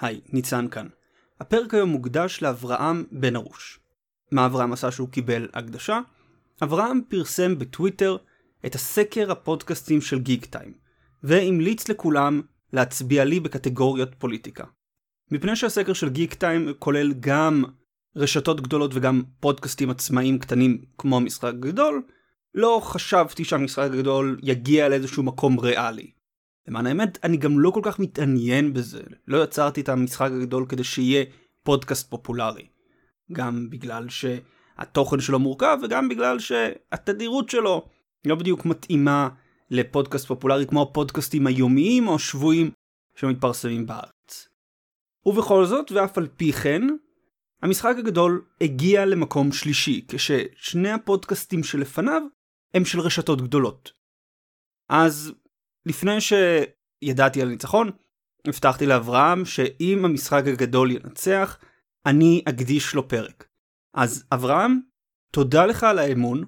היי, ניצן כאן. הפרק היום מוקדש לאברהם בן ארוש. מה אברהם עשה שהוא קיבל הקדשה? אברהם פרסם בטוויטר את הסקר הפודקאסטים של גיק טיים, והמליץ לכולם להצביע לי בקטגוריות פוליטיקה. מפני שהסקר של גיק טיים כולל גם רשתות גדולות וגם פודקאסטים עצמאיים קטנים כמו המשחק הגדול, לא חשבתי שהמשחק הגדול יגיע לאיזשהו מקום ריאלי. למען האמת, אני גם לא כל כך מתעניין בזה. לא יצרתי את המשחק הגדול כדי שיהיה פודקאסט פופולרי. גם בגלל שהתוכן שלו מורכב וגם בגלל שהתדירות שלו לא בדיוק מתאימה לפודקאסט פופולרי כמו הפודקאסטים היומיים או השבועיים שמתפרסמים בארץ. ובכל זאת, ואף על פי כן, המשחק הגדול הגיע למקום שלישי, כששני הפודקאסטים שלפניו הם של רשתות גדולות. אז לפני שידעתי על ניצחון, הבטחתי לאברהם שאם המשחק הגדול ינצח, אני אקדיש לו פרק. אז אברהם, תודה לך על האמון,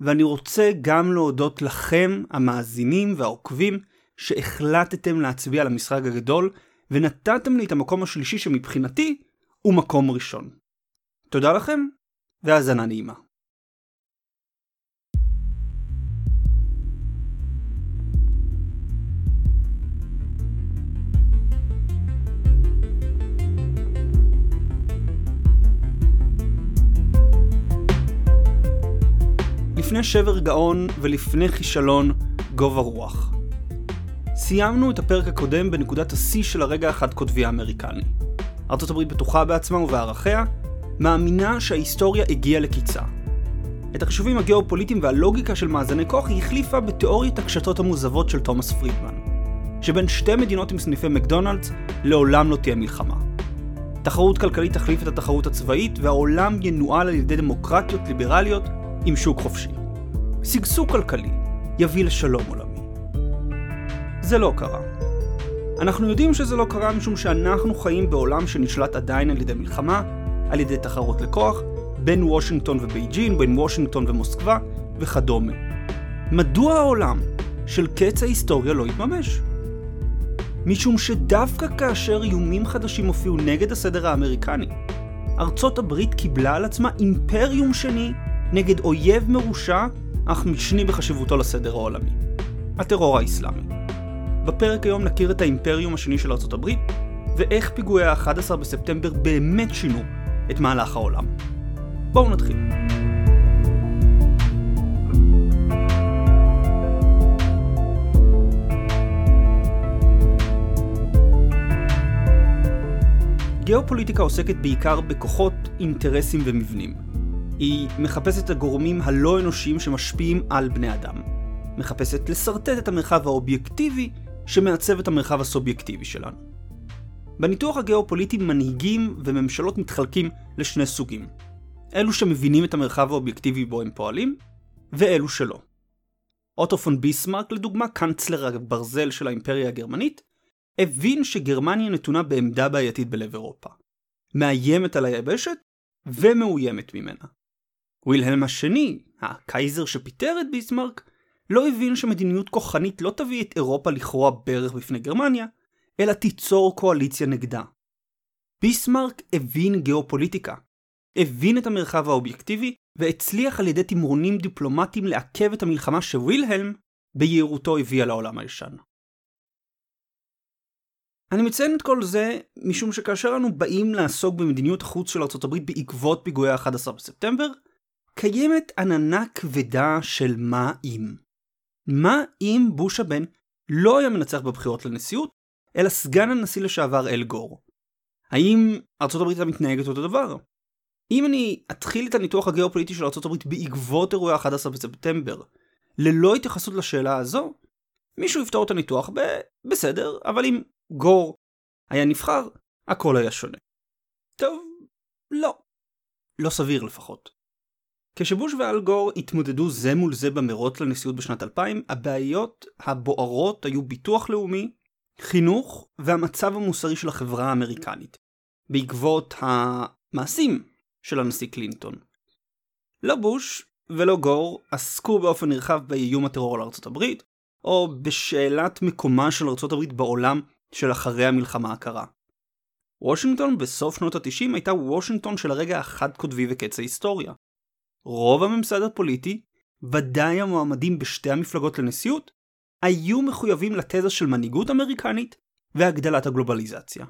ואני רוצה גם להודות לכם, המאזינים והעוקבים, שהחלטתם להצביע על המשחק הגדול, ונתתם לי את המקום השלישי שמבחינתי הוא מקום ראשון. תודה לכם, והאזנה נעימה. לפני שבר גאון ולפני כישלון גובה רוח. סיימנו את הפרק הקודם בנקודת השיא של הרגע החד קוטבי האמריקני. ארצות הברית בטוחה בעצמה ובערכיה, מאמינה שההיסטוריה הגיעה לקיצה. את החישובים הגיאופוליטיים והלוגיקה של מאזני כוח היא החליפה בתיאוריית הקשתות המוזבות של תומאס פרידמן, שבין שתי מדינות עם סניפי מקדונלדס לעולם לא תהיה מלחמה. תחרות כלכלית תחליף את התחרות הצבאית והעולם ינוהל על ידי דמוקרטיות ליברליות עם שוק חופשי. שגשוג כלכלי יביא לשלום עולמי. זה לא קרה. אנחנו יודעים שזה לא קרה משום שאנחנו חיים בעולם שנשלט עדיין על ידי מלחמה, על ידי תחרות לכוח, בין וושינגטון ובייג'ין, בין וושינגטון ומוסקבה וכדומה. מדוע העולם של קץ ההיסטוריה לא יתממש? משום שדווקא כאשר איומים חדשים הופיעו נגד הסדר האמריקני, ארצות הברית קיבלה על עצמה אימפריום שני נגד אויב מרושע אך משני בחשיבותו לסדר העולמי. הטרור האסלאמי. בפרק היום נכיר את האימפריום השני של ארצות הברית, ואיך פיגועי ה-11 בספטמבר באמת שינו את מהלך העולם. בואו נתחיל. גיאופוליטיקה עוסקת בעיקר בכוחות, אינטרסים ומבנים. היא מחפשת את הגורמים הלא אנושיים שמשפיעים על בני אדם. מחפשת לשרטט את המרחב האובייקטיבי שמעצב את המרחב הסובייקטיבי שלנו. בניתוח הגיאופוליטי מנהיגים וממשלות מתחלקים לשני סוגים. אלו שמבינים את המרחב האובייקטיבי בו הם פועלים, ואלו שלא. אוטו פון ביסמרק, לדוגמה, קאנצלר הברזל של האימפריה הגרמנית, הבין שגרמניה נתונה בעמדה בעייתית בלב אירופה. מאיימת על היבשת ומאוימת ממנה. וילהלם השני, הקייזר שפיטר את ביסמרק, לא הבין שמדיניות כוחנית לא תביא את אירופה לכרוע ברך בפני גרמניה, אלא תיצור קואליציה נגדה. ביסמרק הבין גיאופוליטיקה, הבין את המרחב האובייקטיבי, והצליח על ידי תמרונים דיפלומטיים לעכב את המלחמה שווילהלם ביהירותו הביאה לעולם הישן. אני מציין את כל זה משום שכאשר אנו באים לעסוק במדיניות החוץ של ארה"ב בעקבות פיגועי ה-11 בספטמבר, קיימת עננה כבדה של מה אם. מה אם בוש הבן לא היה מנצח בבחירות לנשיאות, אלא סגן הנשיא לשעבר אל גור? האם ארה"ב הייתה מתנהגת אותו דבר? אם אני אתחיל את הניתוח הגיאופוליטי של ארה"ב בעקבות אירועי ה-11 בספטמבר, ללא התייחסות לשאלה הזו, מישהו יפתור את הניתוח ב... בסדר, אבל אם גור היה נבחר, הכל היה שונה. טוב, לא. לא סביר לפחות. כשבוש ואל גור התמודדו זה מול זה במרוץ לנשיאות בשנת 2000, הבעיות הבוערות היו ביטוח לאומי, חינוך והמצב המוסרי של החברה האמריקנית, בעקבות המעשים של הנשיא קלינטון. לא בוש ולא גור עסקו באופן נרחב באיום הטרור על ארצות הברית, או בשאלת מקומה של ארצות הברית בעולם של אחרי המלחמה הקרה. וושינגטון בסוף שנות ה-90 הייתה וושינגטון של הרגע החד קוטבי וקץ ההיסטוריה. רוב הממסד הפוליטי, ודאי המועמדים בשתי המפלגות לנשיאות, היו מחויבים לתזה של מנהיגות אמריקנית והגדלת הגלובליזציה.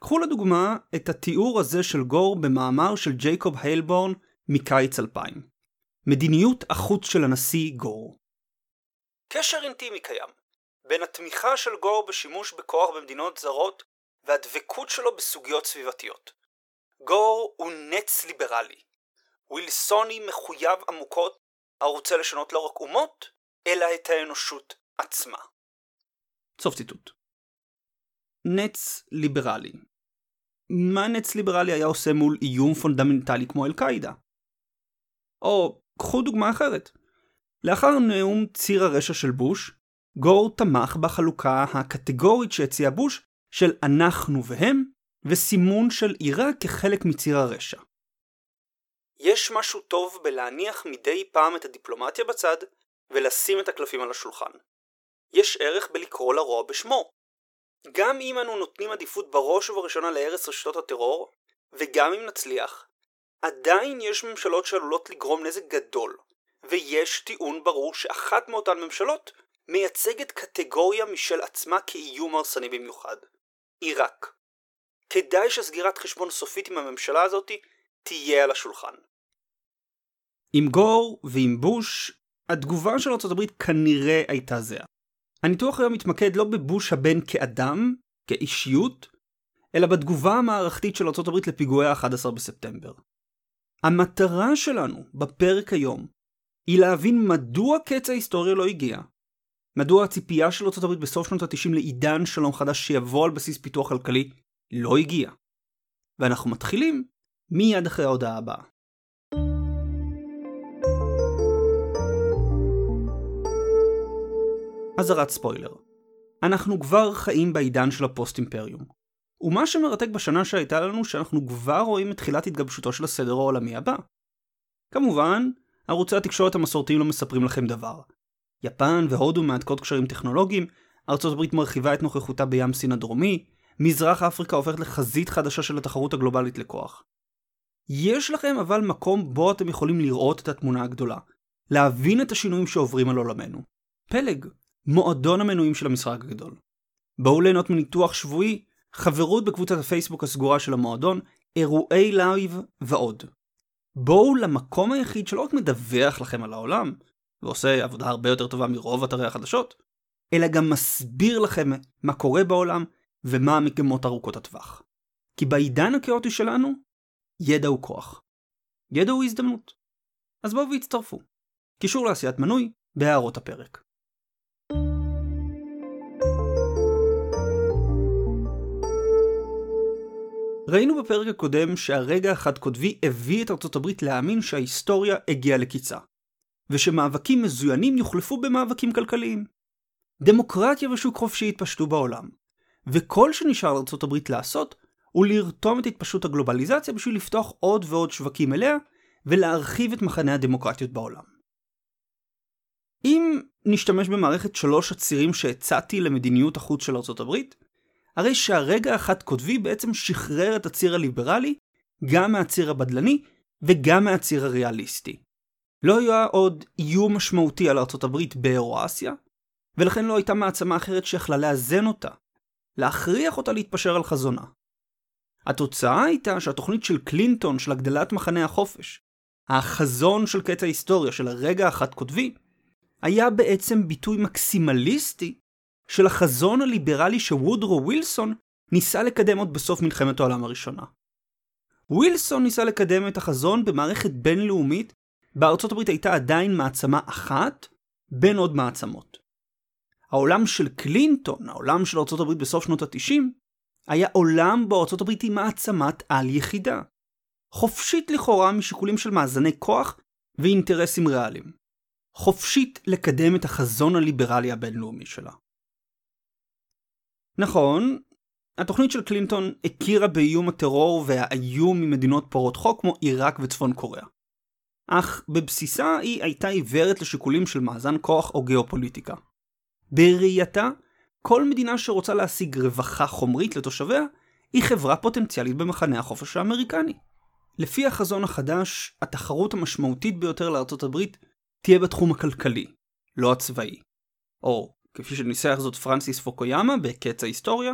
קחו לדוגמה את התיאור הזה של גור במאמר של ג'ייקוב היילבורן מקיץ 2000. מדיניות החוץ של הנשיא גור. קשר אינטימי קיים בין התמיכה של גור בשימוש בכוח במדינות זרות והדבקות שלו בסוגיות סביבתיות. גור הוא נץ ליברלי. ווילסוני מחויב עמוקות הרוצה לשנות לא רק אומות, אלא את האנושות עצמה. סוף ציטוט. נץ ליברלי מה נץ ליברלי היה עושה מול איום פונדמנטלי כמו אל-קאעידה? או קחו דוגמה אחרת. לאחר נאום ציר הרשע של בוש, גור תמך בחלוקה הקטגורית שהציע בוש של אנחנו והם, וסימון של עיראק כחלק מציר הרשע. יש משהו טוב בלהניח מדי פעם את הדיפלומטיה בצד, ולשים את הקלפים על השולחן. יש ערך בלקרוא לרוע בשמו. גם אם אנו נותנים עדיפות בראש ובראשונה להרס רשתות הטרור, וגם אם נצליח, עדיין יש ממשלות שעלולות לגרום נזק גדול, ויש טיעון ברור שאחת מאותן ממשלות מייצגת קטגוריה משל עצמה כאיום הרסני במיוחד. עיראק. כדאי שסגירת חשבון סופית עם הממשלה הזאת תהיה על השולחן. עם גור ועם בוש, התגובה של ארה"ב כנראה הייתה זהה. הניתוח היום מתמקד לא בבוש הבן כאדם, כאישיות, אלא בתגובה המערכתית של ארה"ב לפיגועי ה-11 בספטמבר. המטרה שלנו בפרק היום היא להבין מדוע קץ ההיסטוריה לא הגיע, מדוע הציפייה של ארה"ב בסוף שנות ה-90 לעידן שלום חדש שיבוא על בסיס פיתוח כלכלי לא הגיע. ואנחנו מתחילים מיד אחרי ההודעה הבאה. אזהרת ספוילר. אנחנו כבר חיים בעידן של הפוסט אימפריום. ומה שמרתק בשנה שהייתה לנו שאנחנו כבר רואים את תחילת התגבשותו של הסדר העולמי הבא. כמובן, ערוצי התקשורת המסורתיים לא מספרים לכם דבר. יפן והודו מהדקות קשרים טכנולוגיים, ארצות הברית מרחיבה את נוכחותה בים סין הדרומי, מזרח אפריקה הופכת לחזית חדשה של התחרות הגלובלית לכוח. יש לכם אבל מקום בו אתם יכולים לראות את התמונה הגדולה, להבין את השינויים שעוברים על עולמנו. פלג, מועדון המנויים של המשחק הגדול. בואו ליהנות מניתוח שבועי, חברות בקבוצת הפייסבוק הסגורה של המועדון, אירועי לייב ועוד. בואו למקום היחיד שלא רק מדווח לכם על העולם, ועושה עבודה הרבה יותר טובה מרוב אתרי החדשות, אלא גם מסביר לכם מה קורה בעולם ומה המגמות ארוכות הטווח. כי בעידן הכאוטי שלנו, ידע הוא כוח. ידע הוא הזדמנות. אז בואו והצטרפו. קישור לעשיית מנוי בהערות הפרק. ראינו בפרק הקודם שהרגע החד קוטבי הביא את ארצות הברית להאמין שההיסטוריה הגיעה לקיצה, ושמאבקים מזוינים יוחלפו במאבקים כלכליים. דמוקרטיה ושוק חופשי התפשטו בעולם, וכל שנשאר הברית לעשות הוא לרתום את התפשטות הגלובליזציה בשביל לפתוח עוד ועוד שווקים אליה, ולהרחיב את מחנה הדמוקרטיות בעולם. אם נשתמש במערכת שלוש הצירים שהצעתי למדיניות החוץ של הברית, הרי שהרגע החד קוטבי בעצם שחרר את הציר הליברלי גם מהציר הבדלני וגם מהציר הריאליסטי. לא היה עוד איום משמעותי על ארצות הברית באירואסיה, ולכן לא הייתה מעצמה אחרת שיכלה לאזן אותה, להכריח אותה להתפשר על חזונה. התוצאה הייתה שהתוכנית של קלינטון של הגדלת מחנה החופש, החזון של קץ ההיסטוריה של הרגע החד קוטבי, היה בעצם ביטוי מקסימליסטי של החזון הליברלי שוודרו ווילסון ניסה לקדם עוד בסוף מלחמת העולם הראשונה. ווילסון ניסה לקדם את החזון במערכת בינלאומית בארצות הברית הייתה עדיין מעצמה אחת בין עוד מעצמות. העולם של קלינטון, העולם של הברית בסוף שנות ה-90, היה עולם בו הברית היא מעצמת על יחידה. חופשית לכאורה משיקולים של מאזני כוח ואינטרסים ריאליים. חופשית לקדם את החזון הליברלי הבינלאומי שלה. נכון, התוכנית של קלינטון הכירה באיום הטרור והאיום ממדינות פורעות חוק כמו עיראק וצפון קוריאה. אך בבסיסה היא הייתה עיוורת לשיקולים של מאזן כוח או גיאופוליטיקה. בראייתה, כל מדינה שרוצה להשיג רווחה חומרית לתושביה, היא חברה פוטנציאלית במחנה החופש האמריקני. לפי החזון החדש, התחרות המשמעותית ביותר לארצות הברית תהיה בתחום הכלכלי, לא הצבאי. או, כפי שניסח זאת פרנסיס פוקויאמה בקץ ההיסטוריה,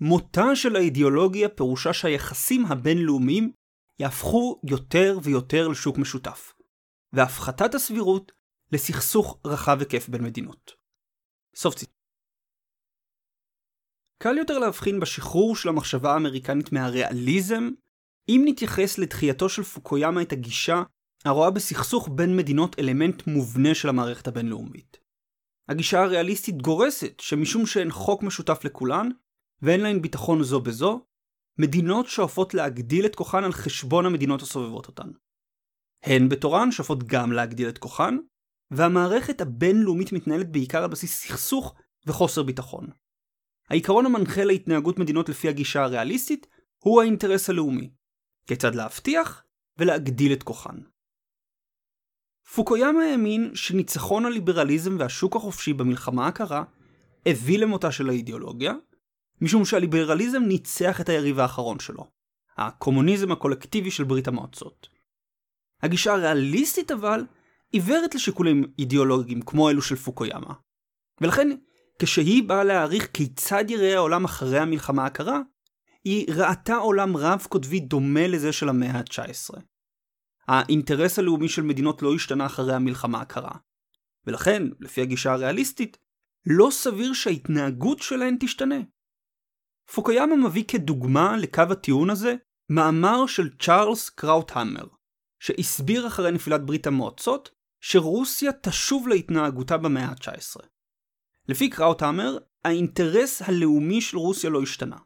מותה של האידיאולוגיה פירושה שהיחסים הבינלאומיים יהפכו יותר ויותר לשוק משותף, והפחתת הסבירות לסכסוך רחב היקף בין מדינות. סוף ציטוט. קל יותר להבחין בשחרור של המחשבה האמריקנית מהריאליזם, אם נתייחס לתחייתו של פוקויאמה את הגישה הרואה בסכסוך בין מדינות אלמנט מובנה של המערכת הבינלאומית. הגישה הריאליסטית גורסת שמשום שאין חוק משותף לכולן, ואין להן ביטחון זו בזו, מדינות שואפות להגדיל את כוחן על חשבון המדינות הסובבות אותן. הן בתורן שואפות גם להגדיל את כוחן, והמערכת הבינלאומית מתנהלת בעיקר על בסיס סכסוך וחוסר ביטחון. העיקרון המנחה להתנהגות מדינות לפי הגישה הריאליסטית הוא האינטרס הלאומי, כיצד להבטיח ולהגדיל את כוחן. פוקויאמה האמין שניצחון הליברליזם והשוק החופשי במלחמה הקרה הביא למותה של האידיאולוגיה, משום שהליברליזם ניצח את היריב האחרון שלו, הקומוניזם הקולקטיבי של ברית המועצות. הגישה הריאליסטית אבל עיוורת לשיקולים אידיאולוגיים כמו אלו של פוקויאמה. ולכן, כשהיא באה להעריך כיצד יראה העולם אחרי המלחמה הקרה, היא ראתה עולם רב קוטבי דומה לזה של המאה ה-19. האינטרס הלאומי של מדינות לא השתנה אחרי המלחמה הקרה. ולכן, לפי הגישה הריאליסטית, לא סביר שההתנהגות שלהן תשתנה. פוקויאמה מביא כדוגמה לקו הטיעון הזה מאמר של צ'ארלס קראוטהמר, שהסביר אחרי נפילת ברית המועצות שרוסיה תשוב להתנהגותה במאה ה-19. לפי קראוטהמר, האינטרס הלאומי של רוסיה לא השתנה,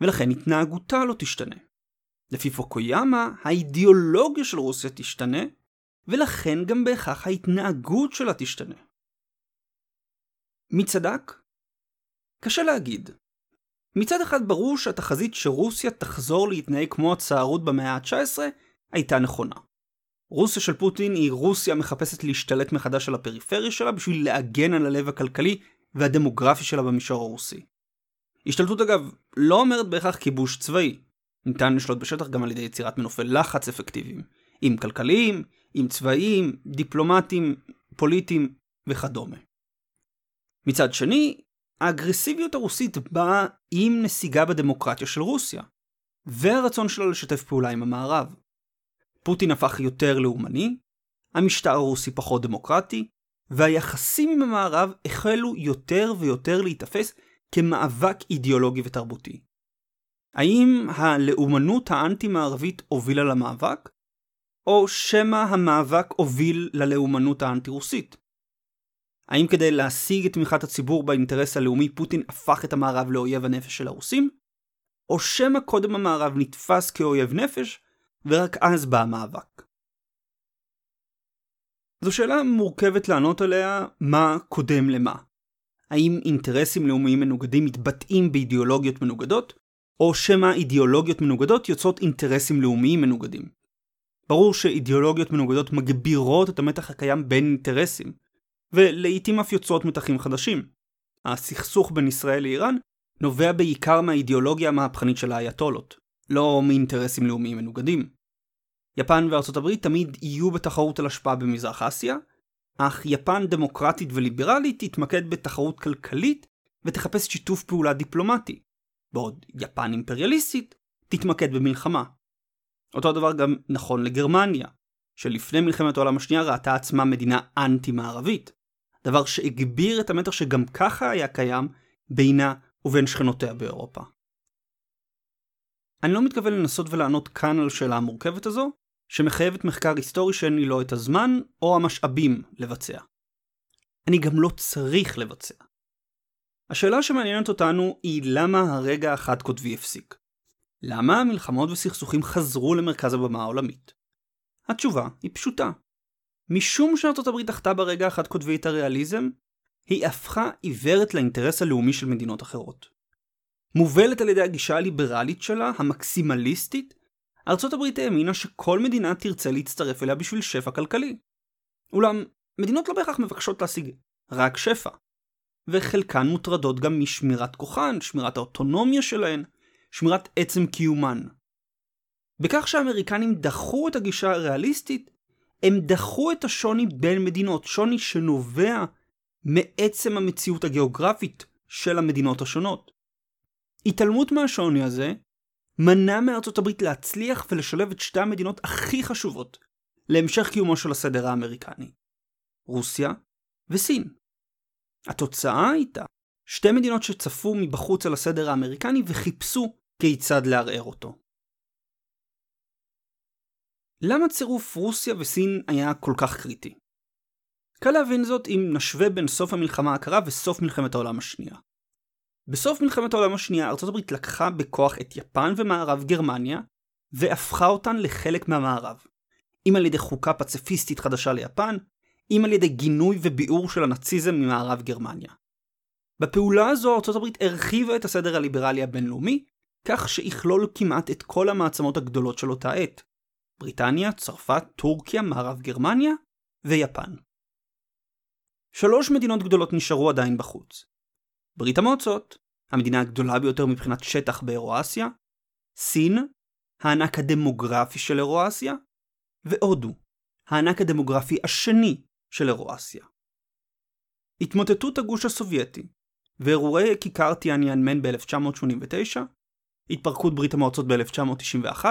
ולכן התנהגותה לא תשתנה. לפי פוקויאמה, האידיאולוגיה של רוסיה תשתנה, ולכן גם בהכרח ההתנהגות שלה תשתנה. מי צדק? קשה להגיד. מצד אחד ברור שהתחזית שרוסיה תחזור להתנהג כמו הצערות במאה ה-19 הייתה נכונה. רוסיה של פוטין היא רוסיה מחפשת להשתלט מחדש על הפריפריה שלה בשביל להגן על הלב הכלכלי והדמוגרפי שלה במישור הרוסי. השתלטות אגב לא אומרת בהכרח כיבוש צבאי. ניתן לשלוט בשטח גם על ידי יצירת מנופי לחץ אפקטיביים, אם כלכליים, אם צבאיים, דיפלומטיים, פוליטיים וכדומה. מצד שני, האגרסיביות הרוסית באה עם נסיגה בדמוקרטיה של רוסיה, והרצון שלה לשתף פעולה עם המערב. פוטין הפך יותר לאומני, המשטר הרוסי פחות דמוקרטי, והיחסים עם המערב החלו יותר ויותר להיתפס כמאבק אידיאולוגי ותרבותי. האם הלאומנות האנטי-מערבית הובילה למאבק? או שמא המאבק הוביל ללאומנות האנטי-רוסית? האם כדי להשיג את תמיכת הציבור באינטרס הלאומי פוטין הפך את המערב לאויב הנפש של הרוסים? או שמא קודם המערב נתפס כאויב נפש, ורק אז בא המאבק? זו שאלה מורכבת לענות עליה מה קודם למה. האם אינטרסים לאומיים מנוגדים מתבטאים באידיאולוגיות מנוגדות, או שמא אידיאולוגיות מנוגדות יוצרות אינטרסים לאומיים מנוגדים. ברור שאידיאולוגיות מנוגדות מגבירות את המתח הקיים בין אינטרסים, ולעיתים אף יוצרות מתחים חדשים. הסכסוך בין ישראל לאיראן נובע בעיקר מהאידיאולוגיה המהפכנית של האייתולות, לא מאינטרסים לאומיים מנוגדים. יפן וארצות הברית תמיד יהיו בתחרות על השפעה במזרח אסיה, אך יפן דמוקרטית וליברלית תתמקד בתחרות כלכלית ותחפש שיתוף פעולה דיפלומטי, בעוד יפן אימפריאליסטית תתמקד במלחמה. אותו הדבר גם נכון לגרמניה, שלפני מלחמת העולם השנייה ראתה עצמה מדינה אנטי-מערבית, דבר שהגביר את המתח שגם ככה היה קיים בינה ובין שכנותיה באירופה. אני לא מתכוון לנסות ולענות כאן על השאלה המורכבת הזו, שמחייבת מחקר היסטורי שאין לי לא את הזמן או המשאבים לבצע. אני גם לא צריך לבצע. השאלה שמעניינת אותנו היא למה הרגע החד קוטבי הפסיק. למה המלחמות וסכסוכים חזרו למרכז הבמה העולמית? התשובה היא פשוטה. משום שארצות הברית דחתה ברגע החד קוטבי את הריאליזם, היא הפכה עיוורת לאינטרס הלאומי של מדינות אחרות. מובלת על ידי הגישה הליברלית שלה, המקסימליסטית, ארצות הברית האמינה שכל מדינה תרצה להצטרף אליה בשביל שפע כלכלי. אולם, מדינות לא בהכרח מבקשות להשיג רק שפע. וחלקן מוטרדות גם משמירת כוחן, שמירת האוטונומיה שלהן, שמירת עצם קיומן. בכך שהאמריקנים דחו את הגישה הריאליסטית, הם דחו את השוני בין מדינות, שוני שנובע מעצם המציאות הגיאוגרפית של המדינות השונות. התעלמות מהשוני הזה מנע מארצות הברית להצליח ולשלב את שתי המדינות הכי חשובות להמשך קיומו של הסדר האמריקני, רוסיה וסין. התוצאה הייתה שתי מדינות שצפו מבחוץ על הסדר האמריקני וחיפשו כיצד לערער אותו. למה צירוף רוסיה וסין היה כל כך קריטי? קל להבין זאת אם נשווה בין סוף המלחמה הקרה וסוף מלחמת העולם השנייה. בסוף מלחמת העולם השנייה ארצות הברית לקחה בכוח את יפן ומערב גרמניה והפכה אותן לחלק מהמערב. אם על ידי חוקה פציפיסטית חדשה ליפן, אם על ידי גינוי וביעור של הנאציזם ממערב גרמניה. בפעולה הזו ארצות הברית הרחיבה את הסדר הליברלי הבינלאומי, כך שיכלול כמעט את כל המעצמות הגדולות של אותה עת. בריטניה, צרפת, טורקיה, מערב גרמניה ויפן. שלוש מדינות גדולות נשארו עדיין בחוץ. ברית המועצות, המדינה הגדולה ביותר מבחינת שטח באירואסיה, סין, הענק הדמוגרפי של אירואסיה, והודו, הענק הדמוגרפי השני של אירואסיה. התמוטטות הגוש הסובייטי ואירועי כיכר טיאניאנמן ב-1989, התפרקות ברית המועצות ב-1991,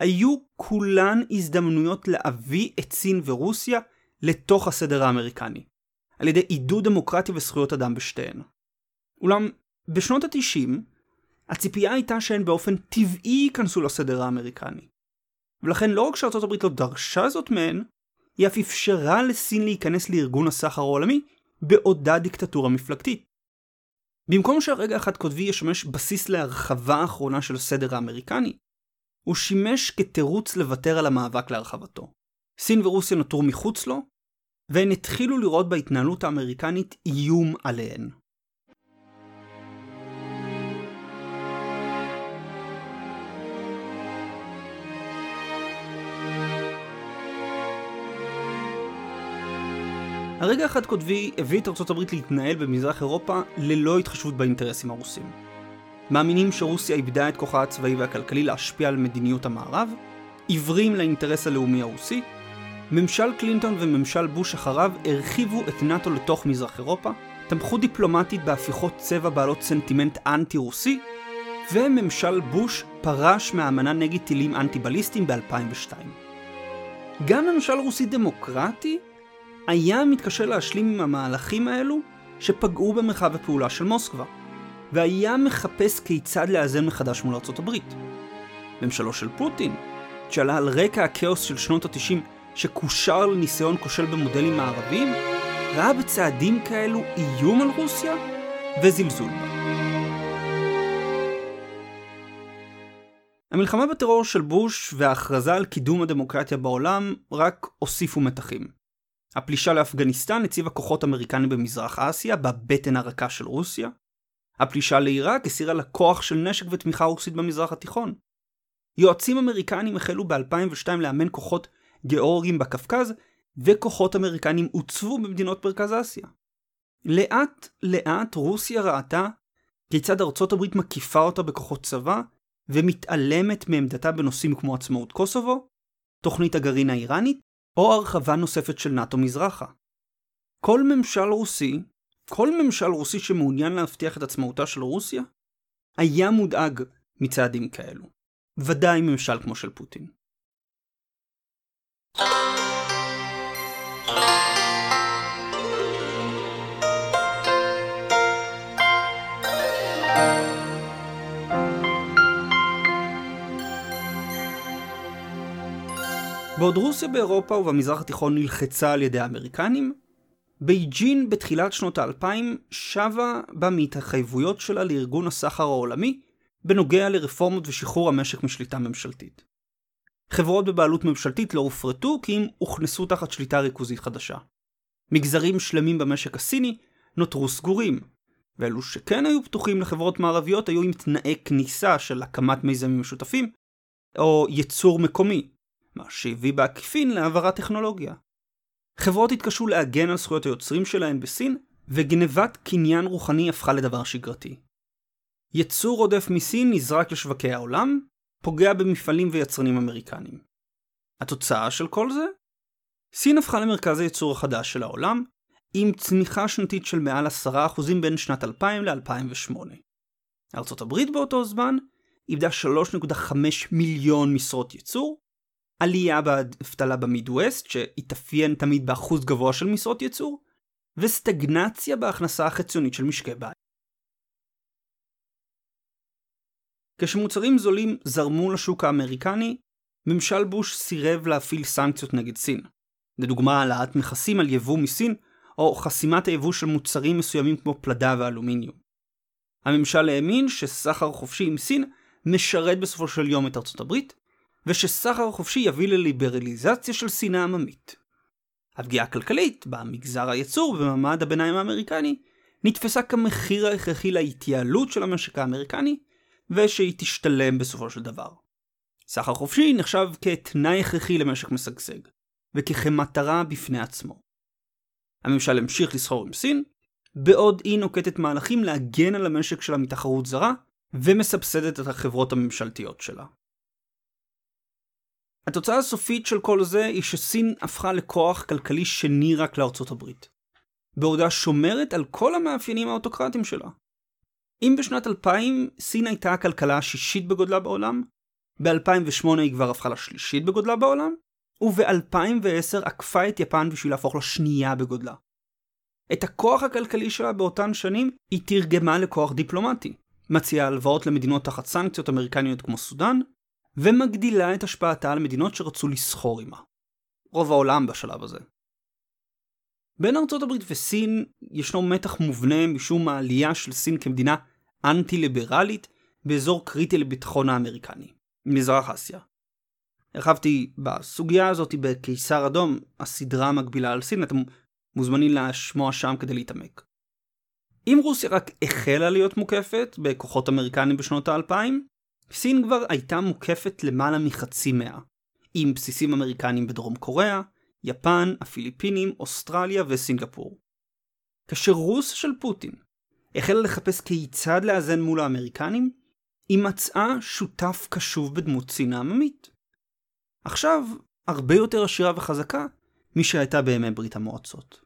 היו כולן הזדמנויות להביא את סין ורוסיה לתוך הסדר האמריקני, על ידי עידוד דמוקרטיה וזכויות אדם בשתיהן. אולם בשנות ה-90, הציפייה הייתה שהן באופן טבעי ייכנסו לסדר האמריקני. ולכן לא רק שארצות הברית לא דרשה זאת מהן, היא אף אפשרה לסין להיכנס לארגון הסחר העולמי בעודה דיקטטורה מפלגתית. במקום שהרגע החד קוטבי ישמש בסיס להרחבה האחרונה של הסדר האמריקני, הוא שימש כתירוץ לוותר על המאבק להרחבתו. סין ורוסיה נותרו מחוץ לו, והן התחילו לראות בהתנהלות האמריקנית איום עליהן. הרגע החד קוטבי הביא את ארצות הברית להתנהל במזרח אירופה ללא התחשבות באינטרסים הרוסים. מאמינים שרוסיה איבדה את כוחה הצבאי והכלכלי להשפיע על מדיניות המערב, עיוורים לאינטרס הלאומי הרוסי, ממשל קלינטון וממשל בוש אחריו הרחיבו את נאט"ו לתוך מזרח אירופה, תמכו דיפלומטית בהפיכות צבע בעלות סנטימנט אנטי-רוסי, וממשל בוש פרש מהאמנה נגד טילים אנטי-בליסטיים ב-2002. גם ממשל רוסי דמוקרטי היה מתקשה להשלים עם המהלכים האלו שפגעו במרחב הפעולה של מוסקבה, והיה מחפש כיצד לאזן מחדש מול ארצות הברית. ממשלו של פוטין, שעלה על רקע הכאוס של שנות ה-90 שקושר לניסיון כושל במודלים מערביים, ראה בצעדים כאלו איום על רוסיה וזלזול בה. המלחמה בטרור של בוש וההכרזה על קידום הדמוקרטיה בעולם רק הוסיפו מתחים. הפלישה לאפגניסטן הציבה כוחות אמריקנים במזרח אסיה, בבטן הרכה של רוסיה. הפלישה לעיראק הסירה לקוח של נשק ותמיכה רוסית במזרח התיכון. יועצים אמריקנים החלו ב-2002 לאמן כוחות גיאורגים בקווקז, וכוחות אמריקנים הוצבו במדינות מרכז אסיה. לאט לאט רוסיה ראתה כיצד ארצות הברית מקיפה אותה בכוחות צבא, ומתעלמת מעמדתה בנושאים כמו עצמאות קוסובו, תוכנית הגרעין האיראנית, או הרחבה נוספת של נאט"ו מזרחה. כל ממשל רוסי, כל ממשל רוסי שמעוניין להבטיח את עצמאותה של רוסיה, היה מודאג מצעדים כאלו. ודאי ממשל כמו של פוטין. בעוד רוסיה באירופה ובמזרח התיכון נלחצה על ידי האמריקנים, בייג'ין בתחילת שנות האלפיים שבה בה מהתחייבויות שלה לארגון הסחר העולמי בנוגע לרפורמות ושחרור המשק משליטה ממשלתית. חברות בבעלות ממשלתית לא הופרטו כי אם הוכנסו תחת שליטה ריכוזית חדשה. מגזרים שלמים במשק הסיני נותרו סגורים, ואלו שכן היו פתוחים לחברות מערביות היו עם תנאי כניסה של הקמת מיזמים משותפים, או ייצור מקומי, מה שהביא בעקיפין להעברת טכנולוגיה. חברות התקשו להגן על זכויות היוצרים שלהן בסין וגנבת קניין רוחני הפכה לדבר שגרתי. יצור עודף מסין נזרק לשווקי העולם, פוגע במפעלים ויצרנים אמריקנים. התוצאה של כל זה? סין הפכה למרכז הייצור החדש של העולם, עם צמיחה שנתית של מעל 10% בין שנת 2000 ל-2008. ארצות הברית באותו זמן איבדה 3.5 מיליון משרות ייצור, עלייה באבטלה במידווסט, שהתאפיין תמיד באחוז גבוה של משרות ייצור, וסטגנציה בהכנסה החציונית של משקי בית. כשמוצרים זולים זרמו לשוק האמריקני, ממשל בוש סירב להפעיל סנקציות נגד סין. לדוגמה העלאת מכסים על יבוא מסין, או חסימת היבוא של מוצרים מסוימים כמו פלדה ואלומיניום. הממשל האמין שסחר חופשי עם סין משרת בסופו של יום את ארצות הברית, ושסחר חופשי יביא לליברליזציה של שנאה עממית. הפגיעה הכלכלית במגזר הייצור ובמעמד הביניים האמריקני נתפסה כמחיר ההכרחי להתייעלות של המשק האמריקני, ושהיא תשתלם בסופו של דבר. סחר חופשי נחשב כתנאי הכרחי למשק משגשג, וככמטרה בפני עצמו. הממשל המשיך לסחור עם סין, בעוד היא נוקטת מהלכים להגן על המשק שלה מתחרות זרה, ומסבסדת את החברות הממשלתיות שלה. התוצאה הסופית של כל זה היא שסין הפכה לכוח כלכלי שני רק לארצות הברית, בעודה שומרת על כל המאפיינים האוטוקרטיים שלה. אם בשנת 2000 סין הייתה הכלכלה השישית בגודלה בעולם, ב-2008 היא כבר הפכה לשלישית בגודלה בעולם, וב-2010 עקפה את יפן בשביל להפוך לשנייה בגודלה. את הכוח הכלכלי שלה באותן שנים היא תרגמה לכוח דיפלומטי, מציעה הלוואות למדינות תחת סנקציות אמריקניות כמו סודאן, ומגדילה את השפעתה על מדינות שרצו לסחור עימה. רוב העולם בשלב הזה. בין ארצות הברית וסין ישנו מתח מובנה משום העלייה של סין כמדינה אנטי-ליברלית באזור קריטי לביטחון האמריקני, מזרח אסיה. הרחבתי בסוגיה הזאת בקיסר אדום, הסדרה המקבילה על סין, אתם מוזמנים לשמוע שם כדי להתעמק. אם רוסיה רק החלה להיות מוקפת בכוחות אמריקנים בשנות האלפיים, סין כבר הייתה מוקפת למעלה מחצי מאה, עם בסיסים אמריקנים בדרום קוריאה, יפן, הפיליפינים, אוסטרליה וסינגפור. כאשר רוס של פוטין החלה לחפש כיצד לאזן מול האמריקנים, היא מצאה שותף קשוב בדמות סין העממית. עכשיו, הרבה יותר עשירה וחזקה משהייתה בימי ברית המועצות.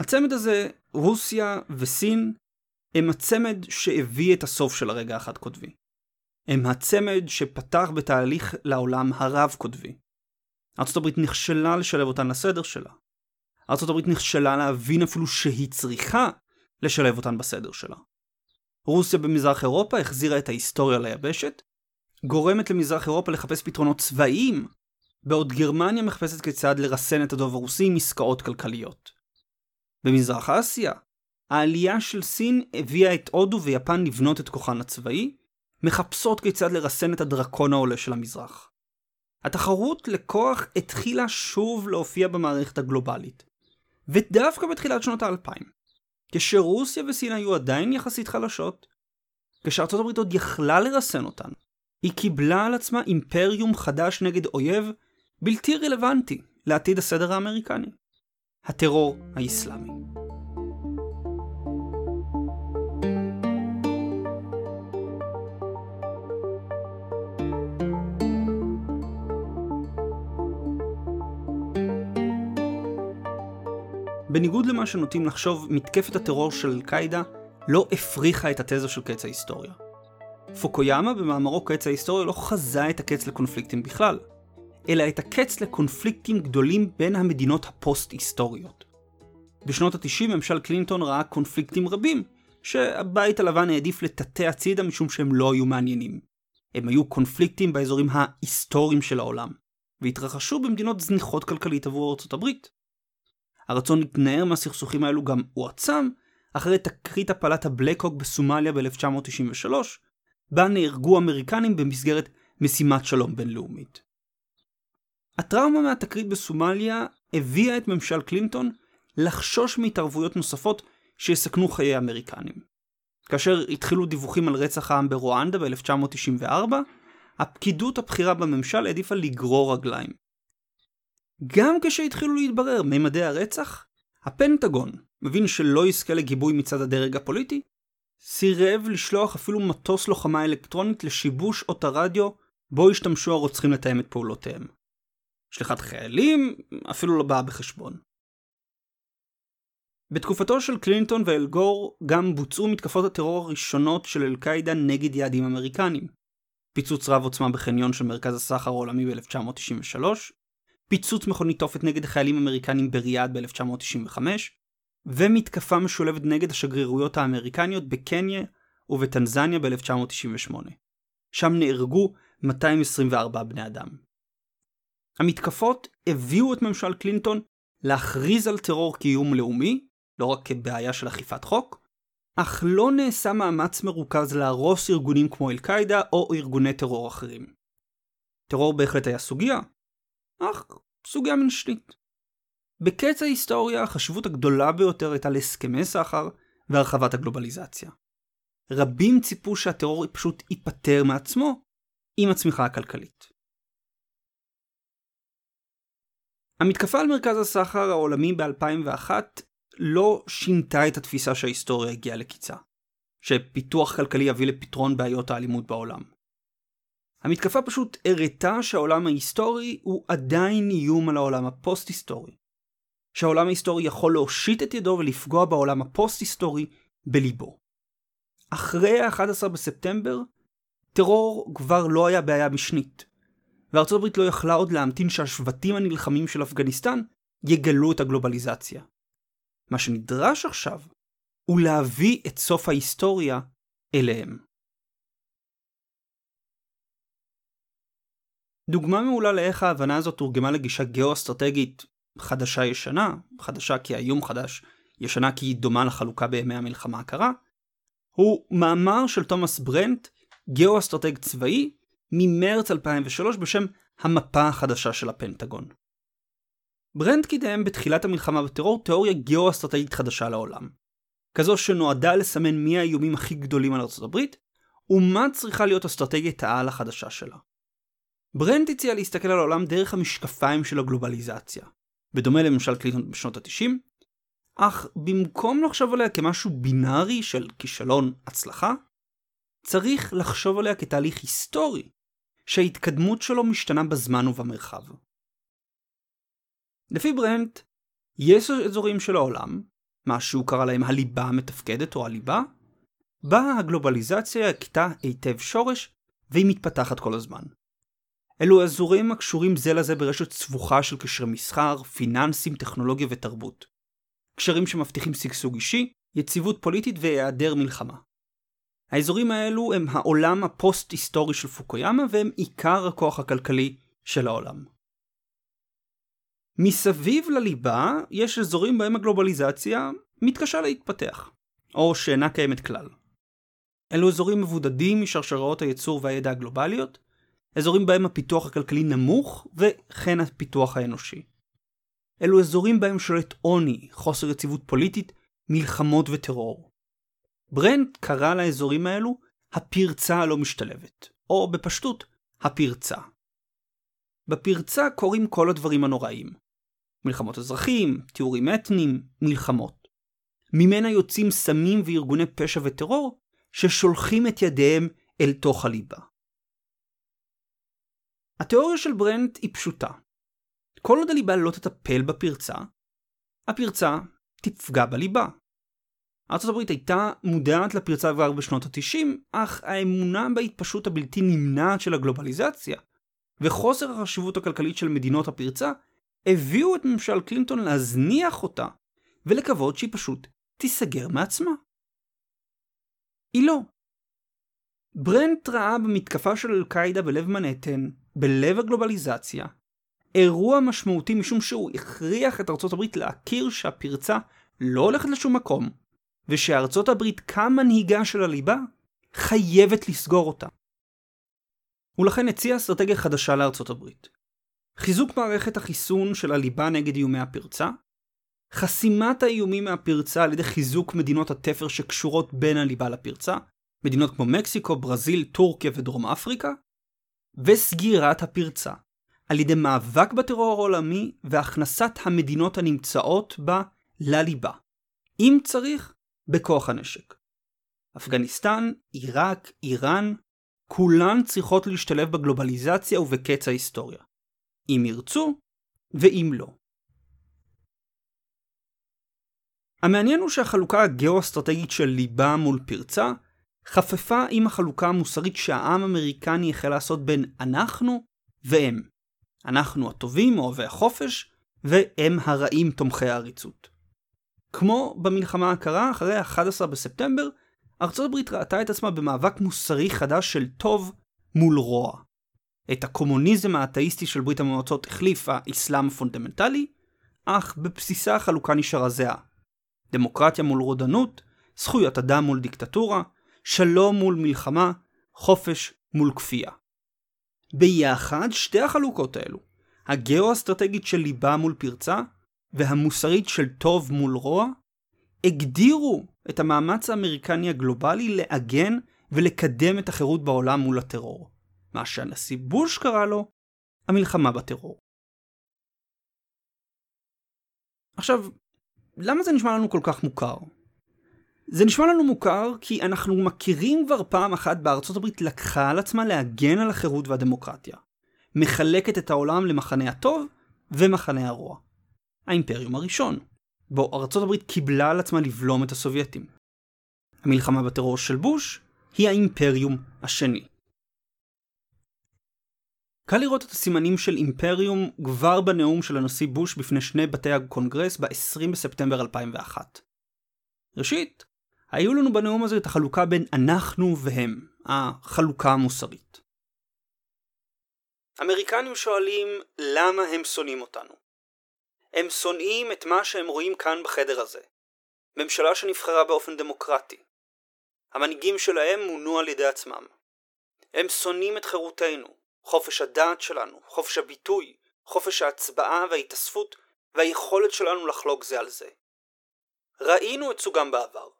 הצמד הזה, רוסיה וסין, הם הצמד שהביא את הסוף של הרגע החד קוטבי. הם הצמד שפתח בתהליך לעולם הרב קוטבי. ארה"ב נכשלה לשלב אותן לסדר שלה. ארה"ב נכשלה להבין אפילו שהיא צריכה לשלב אותן בסדר שלה. רוסיה במזרח אירופה החזירה את ההיסטוריה ליבשת, גורמת למזרח אירופה לחפש פתרונות צבאיים, בעוד גרמניה מחפשת כיצד לרסן את הדוב הרוסי עם עסקאות כלכליות. במזרח אסיה, העלייה של סין הביאה את הודו ויפן לבנות את כוחן הצבאי, מחפשות כיצד לרסן את הדרקון העולה של המזרח. התחרות לכוח התחילה שוב להופיע במערכת הגלובלית. ודווקא בתחילת שנות האלפיים, כשרוסיה וסין היו עדיין יחסית חלשות, כשארצות הברית עוד יכלה לרסן אותן, היא קיבלה על עצמה אימפריום חדש נגד אויב בלתי רלוונטי לעתיד הסדר האמריקני. הטרור האסלאמי. בניגוד למה שנוטים לחשוב, מתקפת הטרור של אל-קאעידה לא הפריחה את התזה של קץ ההיסטוריה. פוקויאמה במאמרו קץ ההיסטוריה לא חזה את הקץ לקונפליקטים בכלל, אלא את הקץ לקונפליקטים גדולים בין המדינות הפוסט-היסטוריות. בשנות ה-90 ממשל קלינטון ראה קונפליקטים רבים, שהבית הלבן העדיף לטאטא הצידה משום שהם לא היו מעניינים. הם היו קונפליקטים באזורים ההיסטוריים של העולם, והתרחשו במדינות זניחות כלכלית עבור ארצות הברית. הרצון להתנער מהסכסוכים האלו גם הועצם אחרי תקרית הפלת הבלקהוק בסומליה ב-1993, בה נהרגו אמריקנים במסגרת משימת שלום בינלאומית. הטראומה מהתקרית בסומליה הביאה את ממשל קלינטון לחשוש מהתערבויות נוספות שיסכנו חיי האמריקנים. כאשר התחילו דיווחים על רצח העם ברואנדה ב-1994, הפקידות הבכירה בממשל העדיפה לגרור רגליים. גם כשהתחילו להתברר ממדי הרצח, הפנטגון מבין שלא יזכה לגיבוי מצד הדרג הפוליטי, סירב לשלוח אפילו מטוס לוחמה אלקטרונית לשיבוש אות הרדיו בו השתמשו הרוצחים לתאם את פעולותיהם. שליחת חיילים אפילו לא באה בחשבון. בתקופתו של קלינטון ואלגור גם בוצעו מתקפות הטרור הראשונות של אל-קאעידה נגד יעדים אמריקנים. פיצוץ רב עוצמה בחניון של מרכז הסחר העולמי ב-1993, פיצוץ מכונית תופת נגד חיילים אמריקנים בריאד ב-1995, ומתקפה משולבת נגד השגרירויות האמריקניות בקניה ובטנזניה ב-1998. שם נהרגו 224 בני אדם. המתקפות הביאו את ממשל קלינטון להכריז על טרור כאיום לאומי, לא רק כבעיה של אכיפת חוק, אך לא נעשה מאמץ מרוכז להרוס ארגונים כמו אל-קאעידה או ארגוני טרור אחרים. טרור בהחלט היה סוגיה, אך סוגיה משנית. בקץ ההיסטוריה החשיבות הגדולה ביותר הייתה להסכמי סחר והרחבת הגלובליזציה. רבים ציפו שהטרור פשוט ייפטר מעצמו עם הצמיחה הכלכלית. המתקפה על מרכז הסחר העולמי ב-2001 לא שינתה את התפיסה שההיסטוריה הגיעה לקיצה, שפיתוח כלכלי יביא לפתרון בעיות האלימות בעולם. המתקפה פשוט הראתה שהעולם ההיסטורי הוא עדיין איום על העולם הפוסט-היסטורי. שהעולם ההיסטורי יכול להושיט את ידו ולפגוע בעולם הפוסט-היסטורי בליבו. אחרי ה-11 בספטמבר, טרור כבר לא היה בעיה משנית, וארצות הברית לא יכלה עוד להמתין שהשבטים הנלחמים של אפגניסטן יגלו את הגלובליזציה. מה שנדרש עכשיו הוא להביא את סוף ההיסטוריה אליהם. דוגמה מעולה לאיך ההבנה הזאת תורגמה לגישה גאו-אסטרטגית חדשה-ישנה, חדשה כי האיום חדש, ישנה כי היא דומה לחלוקה בימי המלחמה הקרה, הוא מאמר של תומאס ברנט, גאו-אסטרטג צבאי, ממרץ 2003 בשם המפה החדשה של הפנטגון. ברנט קידם בתחילת המלחמה בטרור תיאוריה גאו-אסטרטגית חדשה לעולם. כזו שנועדה לסמן מי האיומים הכי גדולים על ארצות הברית, ומה צריכה להיות אסטרטגיית העל החדשה שלה. ברנט הציע להסתכל על העולם דרך המשקפיים של הגלובליזציה, בדומה לממשל קלינטון בשנות ה-90, אך במקום לחשוב עליה כמשהו בינארי של כישלון הצלחה, צריך לחשוב עליה כתהליך היסטורי, שההתקדמות שלו משתנה בזמן ובמרחב. לפי ברנט, יש אזורים של העולם, מה שהוא קרא להם הליבה המתפקדת או הליבה, בה הגלובליזציה הכתה היטב שורש והיא מתפתחת כל הזמן. אלו אזורים הקשורים זה לזה ברשת סבוכה של קשרי מסחר, פיננסים, טכנולוגיה ותרבות. קשרים שמבטיחים שגשוג אישי, יציבות פוליטית והיעדר מלחמה. האזורים האלו הם העולם הפוסט-היסטורי של פוקויאמה והם עיקר הכוח הכלכלי של העולם. מסביב לליבה יש אזורים בהם הגלובליזציה מתקשה להתפתח, או שאינה קיימת כלל. אלו אזורים מבודדים משרשראות הייצור והידע הגלובליות, אזורים בהם הפיתוח הכלכלי נמוך וכן הפיתוח האנושי. אלו אזורים בהם שולט עוני, חוסר יציבות פוליטית, מלחמות וטרור. ברנט קרא לאזורים האלו הפרצה הלא משתלבת, או בפשטות, הפרצה. בפרצה קורים כל הדברים הנוראים. מלחמות אזרחים, תיאורים אתניים, מלחמות. ממנה יוצאים סמים וארגוני פשע וטרור ששולחים את ידיהם אל תוך הליבה. התיאוריה של ברנט היא פשוטה. כל עוד הליבה לא תטפל בפרצה, הפרצה תפגע בליבה. ארה"ב הייתה מודעת לפרצה כבר בשנות ה-90, אך האמונה בהתפשטות הבלתי נמנעת של הגלובליזציה, וחוסר החשיבות הכלכלית של מדינות הפרצה, הביאו את ממשל קלינטון להזניח אותה, ולקוות שהיא פשוט תיסגר מעצמה. היא לא. ברנט ראה במתקפה של אל-קאעידה בלב מנהטן, בלב הגלובליזציה, אירוע משמעותי משום שהוא הכריח את ארצות הברית להכיר שהפרצה לא הולכת לשום מקום, ושארצות הברית כמנהיגה של הליבה חייבת לסגור אותה. ולכן הציע אסטרטגיה חדשה לארצות הברית. חיזוק מערכת החיסון של הליבה נגד איומי הפרצה, חסימת האיומים מהפרצה על ידי חיזוק מדינות התפר שקשורות בין הליבה לפרצה, מדינות כמו מקסיקו, ברזיל, טורקיה ודרום אפריקה, וסגירת הפרצה, על ידי מאבק בטרור העולמי והכנסת המדינות הנמצאות בה לליבה. אם צריך, בכוח הנשק. אפגניסטן, עיראק, איראן, כולן צריכות להשתלב בגלובליזציה ובקץ ההיסטוריה. אם ירצו, ואם לא. המעניין הוא שהחלוקה הגאו-אסטרטגית של ליבה מול פרצה חפפה עם החלוקה המוסרית שהעם האמריקני החל לעשות בין אנחנו והם. אנחנו הטובים, אוהבי החופש, והם הרעים תומכי העריצות. כמו במלחמה הקרה אחרי ה-11 בספטמבר, ארצות הברית ראתה את עצמה במאבק מוסרי חדש של טוב מול רוע. את הקומוניזם האתאיסטי של ברית המועצות החליף האסלאם הפונדמנטלי, אך בבסיסה החלוקה נשארה זהה. דמוקרטיה מול רודנות, זכויות אדם מול דיקטטורה, שלום מול מלחמה, חופש מול כפייה. ביחד שתי החלוקות האלו, הגאו-אסטרטגית של ליבה מול פרצה, והמוסרית של טוב מול רוע, הגדירו את המאמץ האמריקני הגלובלי לעגן ולקדם את החירות בעולם מול הטרור. מה שהנשיא בוש קרא לו המלחמה בטרור. עכשיו, למה זה נשמע לנו כל כך מוכר? זה נשמע לנו מוכר כי אנחנו מכירים כבר פעם אחת בארצות הברית לקחה על עצמה להגן על החירות והדמוקרטיה. מחלקת את העולם למחנה הטוב ומחנה הרוע. האימפריום הראשון, בו ארצות הברית קיבלה על עצמה לבלום את הסובייטים. המלחמה בטרור של בוש היא האימפריום השני. קל לראות את הסימנים של אימפריום כבר בנאום של הנשיא בוש בפני שני בתי הקונגרס ב-20 בספטמבר 2001. ראשית, היו לנו בנאום הזה את החלוקה בין אנחנו והם, החלוקה המוסרית. אמריקנים שואלים למה הם שונאים אותנו. הם שונאים את מה שהם רואים כאן בחדר הזה. ממשלה שנבחרה באופן דמוקרטי. המנהיגים שלהם מונו על ידי עצמם. הם שונאים את חירותנו, חופש הדעת שלנו, חופש הביטוי, חופש ההצבעה וההתאספות והיכולת שלנו לחלוק זה על זה. ראינו את סוגם בעבר.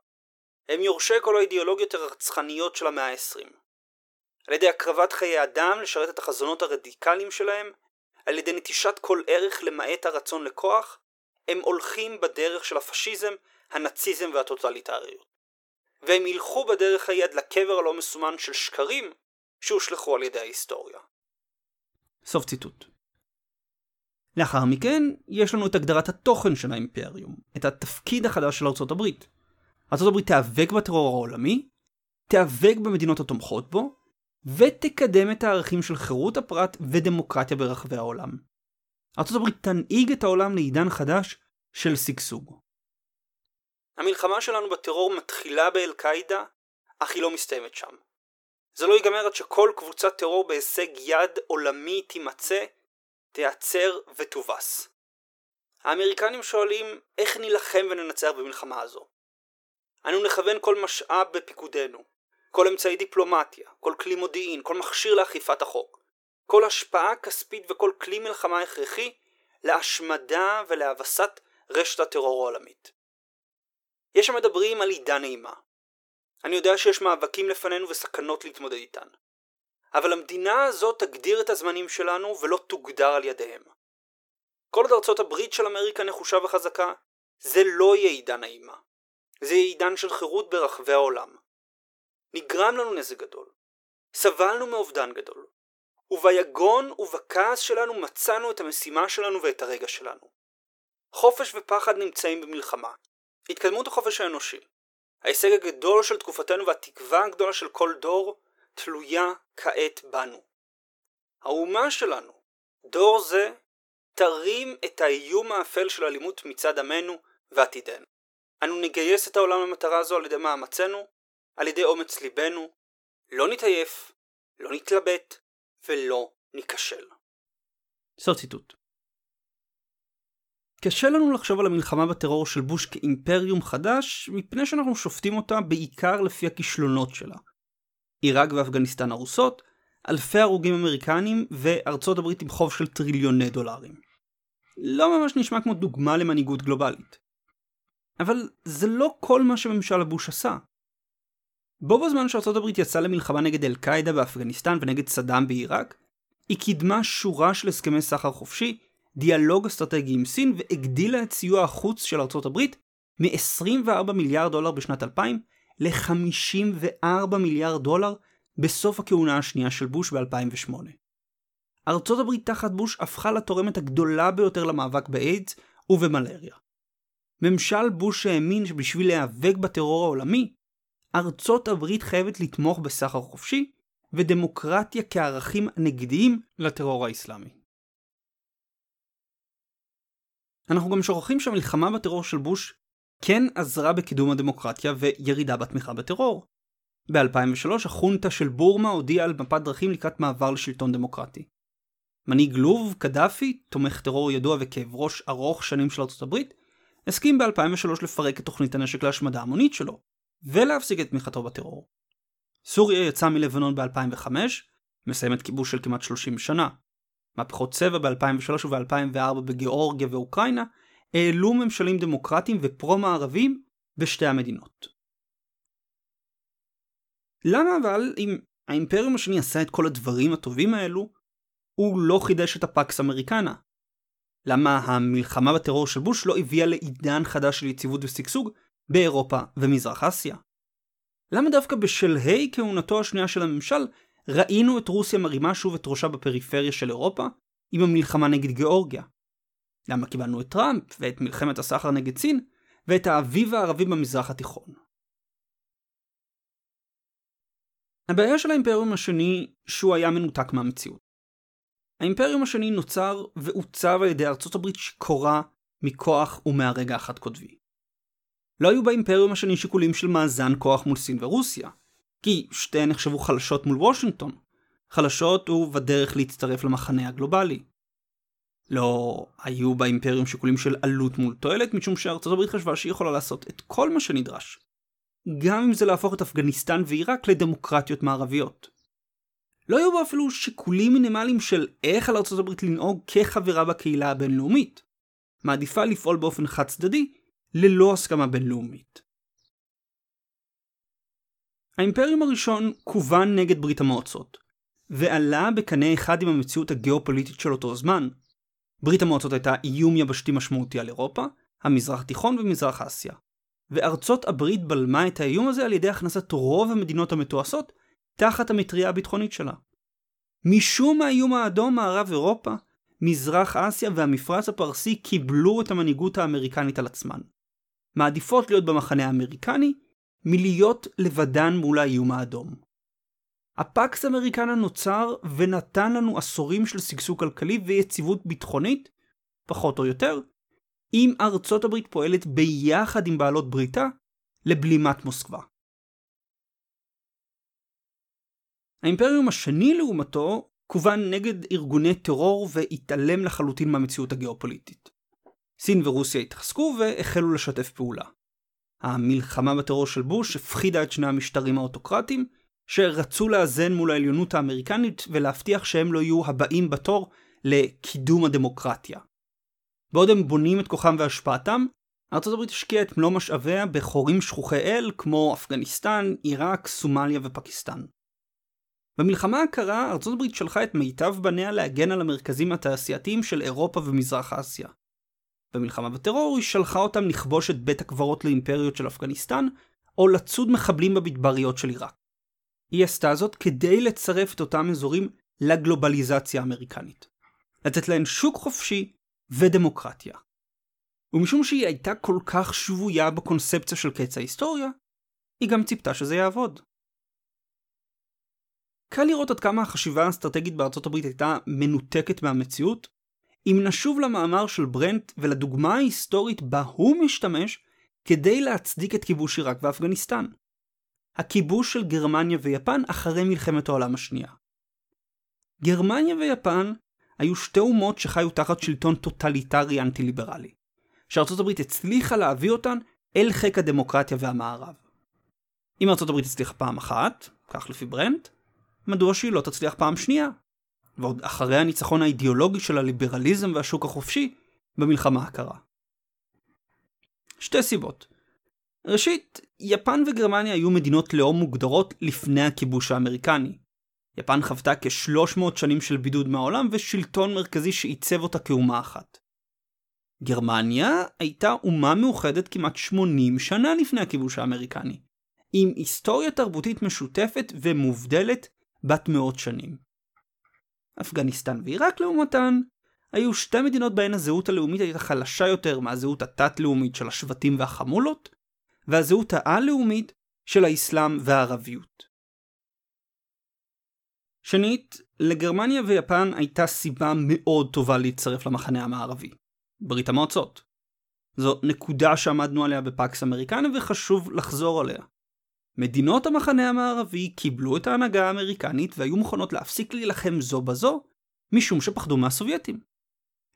הם יורשי כל האידיאולוגיות הרצחניות של המאה ה-20. על ידי הקרבת חיי אדם לשרת את החזונות הרדיקליים שלהם, על ידי נטישת כל ערך למעט הרצון לכוח, הם הולכים בדרך של הפשיזם, הנאציזם והטוטליטריות. והם ילכו בדרך היד לקבר הלא מסומן של שקרים שהושלכו על ידי ההיסטוריה. סוף ציטוט. לאחר מכן, יש לנו את הגדרת התוכן של האימפריום, את התפקיד החדש של ארצות הברית. הברית תיאבק בטרור העולמי, תיאבק במדינות התומכות בו, ותקדם את הערכים של חירות הפרט ודמוקרטיה ברחבי העולם. הברית תנהיג את העולם לעידן חדש של שגשוג. המלחמה שלנו בטרור מתחילה באל-קאעידה, אך היא לא מסתיימת שם. זה לא ייגמר עד שכל קבוצת טרור בהישג יד עולמי תימצא, תיעצר ותובס. האמריקנים שואלים איך נילחם וננצח במלחמה הזו. אנו נכוון כל משאב בפיקודנו, כל אמצעי דיפלומטיה, כל כלי מודיעין, כל מכשיר לאכיפת החוק, כל השפעה כספית וכל כלי מלחמה הכרחי להשמדה ולהבסת רשת הטרור העולמית. יש המדברים על עידן אימה. אני יודע שיש מאבקים לפנינו וסכנות להתמודד איתן. אבל המדינה הזאת תגדיר את הזמנים שלנו ולא תוגדר על ידיהם. כל עוד ארצות הברית של אמריקה נחושה וחזקה, זה לא יהיה עידן האימה. זה יהיה עידן של חירות ברחבי העולם. נגרם לנו נזק גדול. סבלנו מאובדן גדול. וביגון ובכעס שלנו מצאנו את המשימה שלנו ואת הרגע שלנו. חופש ופחד נמצאים במלחמה. התקדמות החופש האנושי. ההישג הגדול של תקופתנו והתקווה הגדולה של כל דור תלויה כעת בנו. האומה שלנו, דור זה, תרים את האיום האפל של אלימות מצד עמנו ועתידנו. אנו נגייס את העולם למטרה זו על ידי מאמצינו, על ידי אומץ ליבנו, לא נתעייף, לא נתלבט ולא ניכשל. סוף ציטוט. קשה לנו לחשוב על המלחמה בטרור של בוש כאימפריום חדש, מפני שאנחנו שופטים אותה בעיקר לפי הכישלונות שלה. עיראק ואפגניסטן הרוסות, אלפי הרוגים אמריקנים וארצות הברית עם חוב של טריליוני דולרים. לא ממש נשמע כמו דוגמה למנהיגות גלובלית. אבל זה לא כל מה שממשל הבוש עשה. בו בזמן שארצות הברית יצאה למלחמה נגד אל-קאעידה באפגניסטן ונגד סדאם בעיראק, היא קידמה שורה של הסכמי סחר חופשי דיאלוג אסטרטגי עם סין והגדילה את סיוע החוץ של ארצות הברית מ-24 מיליארד דולר בשנת 2000 ל-54 מיליארד דולר בסוף הכהונה השנייה של בוש ב-2008. ארצות הברית תחת בוש הפכה לתורמת הגדולה ביותר למאבק באיידס ובמלריה. ממשל בוש האמין שבשביל להיאבק בטרור העולמי, ארצות הברית חייבת לתמוך בסחר חופשי ודמוקרטיה כערכים נגדיים לטרור האסלאמי. אנחנו גם שוכחים שהמלחמה בטרור של בוש כן עזרה בקידום הדמוקרטיה וירידה בתמיכה בטרור. ב-2003 החונטה של בורמה הודיעה על מפת דרכים לקראת מעבר לשלטון דמוקרטי. מנהיג לוב, קדאפי, תומך טרור ידוע וכאב ראש ארוך שנים של ארצות הברית, הסכים ב-2003 לפרק את תוכנית הנשק להשמדה המונית שלו, ולהפסיק את תמיכתו בטרור. סוריה יצאה מלבנון ב-2005, מסיימת כיבוש של כמעט 30 שנה. מהפכות צבע ב-2003 וב-2004 בגיאורגיה ואוקראינה העלו ממשלים דמוקרטיים ופרו-מערבים בשתי המדינות. למה אבל אם האימפריום השני עשה את כל הדברים הטובים האלו, הוא לא חידש את הפקס אמריקנה? למה המלחמה בטרור של בוש לא הביאה לעידן חדש של יציבות ושגשוג באירופה ומזרח אסיה? למה דווקא בשלהי כהונתו השנייה של הממשל ראינו את רוסיה מרימה שוב את ראשה בפריפריה של אירופה עם המלחמה נגד גיאורגיה? למה קיבלנו את טראמפ ואת מלחמת הסחר נגד סין ואת האביב הערבי במזרח התיכון? הבעיה של האימפריום השני שהוא היה מנותק מהמציאות. האימפריום השני נוצר ועוצב על ידי ארצות הברית שיכורה מכוח ומהרגע החד קוטבי. לא היו באימפריום השני שיקולים של מאזן כוח מול סין ורוסיה, כי שתיהן נחשבו חלשות מול וושינגטון, חלשות ובדרך להצטרף למחנה הגלובלי. לא היו באימפריום שיקולים של עלות מול תועלת, משום שארצות הברית חשבה שהיא יכולה לעשות את כל מה שנדרש. גם אם זה להפוך את אפגניסטן ועיראק לדמוקרטיות מערביות. לא היו בו אפילו שיקולים מינימליים של איך על הברית לנהוג כחברה בקהילה הבינלאומית. מעדיפה לפעול באופן חד צדדי, ללא הסכמה בינלאומית. האימפריום הראשון כוון נגד ברית המועצות, ועלה בקנה אחד עם המציאות הגיאופוליטית של אותו זמן. ברית המועצות הייתה איום יבשתי משמעותי על אירופה, המזרח התיכון ומזרח אסיה. וארצות הברית בלמה את האיום הזה על ידי הכנסת רוב המדינות המתועשות תחת המטריה הביטחונית שלה. משום האיום האדום מערב אירופה, מזרח אסיה והמפרץ הפרסי קיבלו את המנהיגות האמריקנית על עצמן. מעדיפות להיות במחנה האמריקני מלהיות לבדן מול האיום האדום. הפקס אמריקנה נוצר ונתן לנו עשורים של שגשוג כלכלי ויציבות ביטחונית, פחות או יותר, אם ארצות הברית פועלת ביחד עם בעלות בריתה לבלימת מוסקבה. האימפריום השני לעומתו כוון נגד ארגוני טרור והתעלם לחלוטין מהמציאות הגיאופוליטית. סין ורוסיה התחזקו והחלו לשתף פעולה. המלחמה בטרור של בוש הפחידה את שני המשטרים האוטוקרטיים, שרצו לאזן מול העליונות האמריקנית ולהבטיח שהם לא יהיו הבאים בתור לקידום הדמוקרטיה. בעוד הם בונים את כוחם והשפעתם, ארצות הברית השקיעה את מלוא משאביה בחורים שכוחי אל כמו אפגניסטן, עיראק, סומליה ופקיסטן. במלחמה הקרה, ארצות הברית שלחה את מיטב בניה להגן על המרכזים התעשייתיים של אירופה ומזרח אסיה. במלחמה בטרור היא שלחה אותם לכבוש את בית הקברות לאימפריות של אפגניסטן, או לצוד מחבלים במדבריות של עיראק. היא עשתה זאת כדי לצרף את אותם אזורים לגלובליזציה האמריקנית. לתת להם שוק חופשי ודמוקרטיה. ומשום שהיא הייתה כל כך שבויה בקונספציה של קץ ההיסטוריה, היא גם ציפתה שזה יעבוד. קל לראות עד כמה החשיבה האסטרטגית בארצות הברית הייתה מנותקת מהמציאות, אם נשוב למאמר של ברנט ולדוגמה ההיסטורית בה הוא משתמש כדי להצדיק את כיבוש עיראק ואפגניסטן. הכיבוש של גרמניה ויפן אחרי מלחמת העולם השנייה. גרמניה ויפן היו שתי אומות שחיו תחת שלטון טוטליטרי אנטי-ליברלי, שארצות הברית הצליחה להביא אותן אל חיק הדמוקרטיה והמערב. אם ארצות הברית הצליחה פעם אחת, כך לפי ברנט, מדוע שהיא לא תצליח פעם שנייה? ועוד אחרי הניצחון האידיאולוגי של הליברליזם והשוק החופשי במלחמה הקרה. שתי סיבות. ראשית, יפן וגרמניה היו מדינות לאום מוגדרות לפני הכיבוש האמריקני. יפן חוותה כ-300 שנים של בידוד מהעולם ושלטון מרכזי שעיצב אותה כאומה אחת. גרמניה הייתה אומה מאוחדת כמעט 80 שנה לפני הכיבוש האמריקני, עם היסטוריה תרבותית משותפת ומובדלת בת מאות שנים. אפגניסטן ועיראק לעומתן היו שתי מדינות בהן הזהות הלאומית הייתה חלשה יותר מהזהות התת-לאומית של השבטים והחמולות, והזהות העל-לאומית של האסלאם והערביות. שנית, לגרמניה ויפן הייתה סיבה מאוד טובה להצטרף למחנה המערבי, ברית המועצות. זו נקודה שעמדנו עליה בפקס אמריקני וחשוב לחזור עליה. מדינות המחנה המערבי קיבלו את ההנהגה האמריקנית והיו מוכנות להפסיק להילחם זו בזו, משום שפחדו מהסובייטים.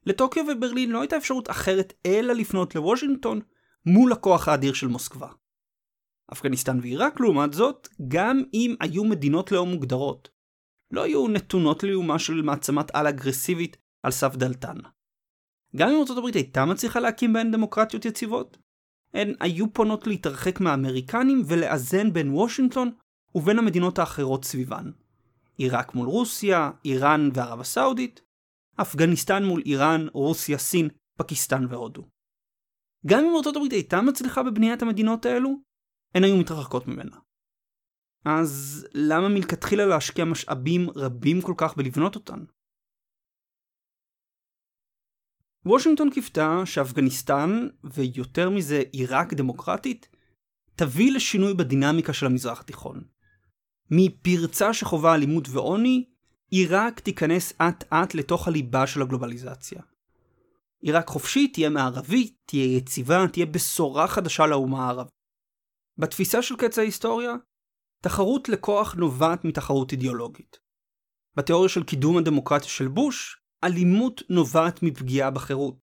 לטוקיו וברלין לא הייתה אפשרות אחרת אלא לפנות לוושינגטון מול הכוח האדיר של מוסקבה. אפגניסטן ועיראק לעומת זאת, גם אם היו מדינות לאום מוגדרות, לא היו נתונות לאומה של מעצמת על אגרסיבית על סף דלתן. גם אם ארצות הברית הייתה מצליחה להקים בהן דמוקרטיות יציבות, הן היו פונות להתרחק מהאמריקנים ולאזן בין וושינגטון ובין המדינות האחרות סביבן. עיראק מול רוסיה, איראן וערב הסעודית, אפגניסטן מול איראן, רוסיה, סין, פקיסטן והודו. גם אם ארצות הברית הייתה מצליחה בבניית המדינות האלו, הן היו מתרחקות ממנה. אז למה מלכתחילה להשקיע משאבים רבים כל כך בלבנות אותן? וושינגטון קיוותה שאפגניסטן, ויותר מזה עיראק דמוקרטית, תביא לשינוי בדינמיקה של המזרח התיכון. מפרצה שחווה אלימות ועוני, עיראק תיכנס אט אט לתוך הליבה של הגלובליזציה. עיראק חופשית תהיה מערבית, תהיה יציבה, תהיה בשורה חדשה לאומה הערבית. בתפיסה של קץ ההיסטוריה, תחרות לכוח נובעת מתחרות אידיאולוגית. בתיאוריה של קידום הדמוקרטיה של בוש, אלימות נובעת מפגיעה בחירות.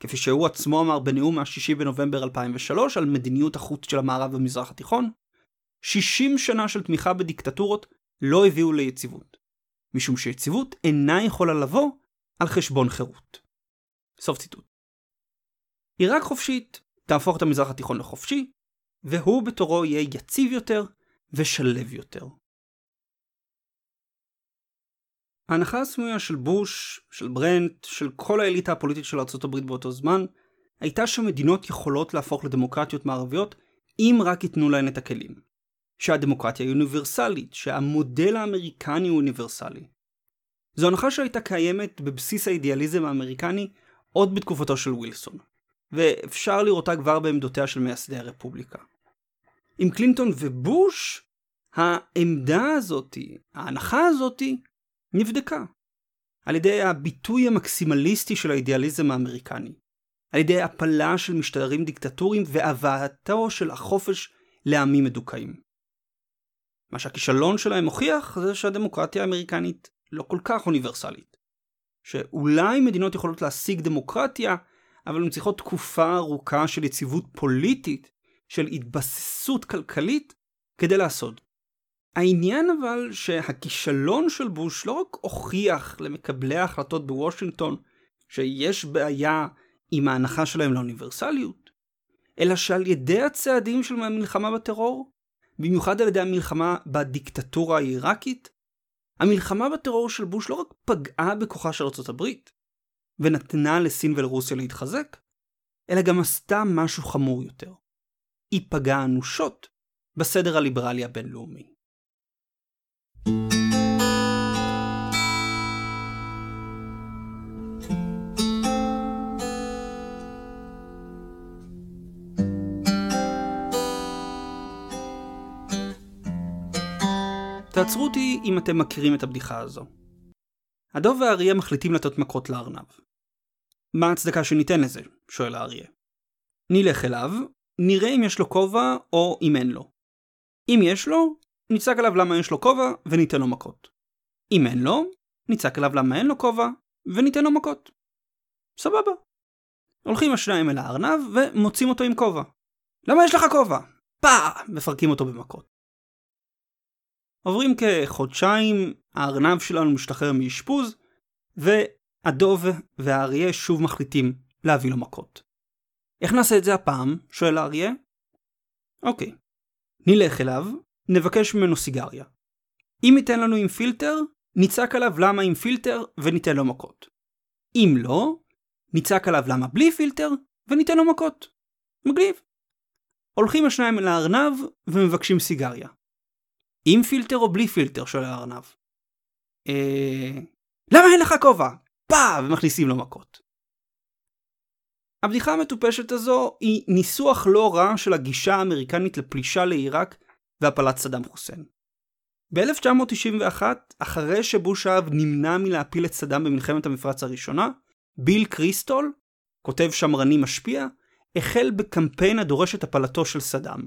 כפי שהוא עצמו אמר בנאום מה-6 בנובמבר 2003 על מדיניות החוץ של המערב במזרח התיכון, 60 שנה של תמיכה בדיקטטורות לא הביאו ליציבות, משום שיציבות אינה יכולה לבוא על חשבון חירות. סוף ציטוט. עיראק חופשית תהפוך את המזרח התיכון לחופשי, והוא בתורו יהיה יציב יותר ושלב יותר. ההנחה הסמויה של בוש, של ברנט, של כל האליטה הפוליטית של ארה"ב באותו זמן, הייתה שמדינות יכולות להפוך לדמוקרטיות מערביות אם רק ייתנו להן את הכלים. שהדמוקרטיה היא אוניברסלית, שהמודל האמריקני הוא אוניברסלי. זו הנחה שהייתה קיימת בבסיס האידיאליזם האמריקני עוד בתקופתו של ווילסון, ואפשר לראותה כבר בעמדותיה של מייסדי הרפובליקה. עם קלינטון ובוש, העמדה הזאתי, ההנחה הזאתי, נבדקה. על ידי הביטוי המקסימליסטי של האידיאליזם האמריקני. על ידי הפלה של משטרים דיקטטוריים והבאתו של החופש לעמים מדוכאים. מה שהכישלון שלהם מוכיח זה שהדמוקרטיה האמריקנית לא כל כך אוניברסלית. שאולי מדינות יכולות להשיג דמוקרטיה, אבל הן צריכות תקופה ארוכה של יציבות פוליטית, של התבססות כלכלית, כדי לעשות. העניין אבל שהכישלון של בוש לא רק הוכיח למקבלי ההחלטות בוושינגטון שיש בעיה עם ההנחה שלהם לאוניברסליות, אלא שעל ידי הצעדים של המלחמה בטרור, במיוחד על ידי המלחמה בדיקטטורה העיראקית, המלחמה בטרור של בוש לא רק פגעה בכוחה של הברית, ונתנה לסין ולרוסיה להתחזק, אלא גם עשתה משהו חמור יותר. היא פגעה אנושות בסדר הליברלי הבינלאומי. תעצרו אותי אם אתם מכירים את הבדיחה הזו. הדוב והאריה מחליטים לתת מכות לארנב. מה ההצדקה שניתן לזה? שואל האריה. נלך אליו, נראה אם יש לו כובע או אם אין לו. אם יש לו, נצעק עליו למה יש לו כובע וניתן לו מכות. אם אין לו, נצעק עליו למה אין לו כובע וניתן לו מכות. סבבה. הולכים השניים אל הארנב ומוצאים אותו עם כובע. למה יש לך כובע? פאה! מפרקים אותו במכות. עוברים כחודשיים, הארנב שלנו משתחרר מאשפוז, והדוב והאריה שוב מחליטים להביא לו מכות. איך נעשה את זה הפעם? שואל האריה. אוקיי. נלך אליו, נבקש ממנו סיגריה. אם ייתן לנו עם פילטר, נצעק עליו למה עם פילטר וניתן לו מכות. אם לא, נצעק עליו למה בלי פילטר וניתן לו מכות. מגניב. הולכים השניים אל הארנב ומבקשים סיגריה. עם פילטר או בלי פילטר? שואל הארנב. אה... למה אין לך כובע? פאה! ומכניסים לו מכות. הבדיחה המטופשת הזו היא ניסוח לא רע של הגישה האמריקנית לפלישה לעיראק והפלת סדאם חוסיין. ב-1991, אחרי שבוש האב נמנע מלהפיל את סדאם במלחמת המפרץ הראשונה, ביל קריסטול, כותב שמרני משפיע, החל בקמפיין הדורש את הפלתו של סדאם.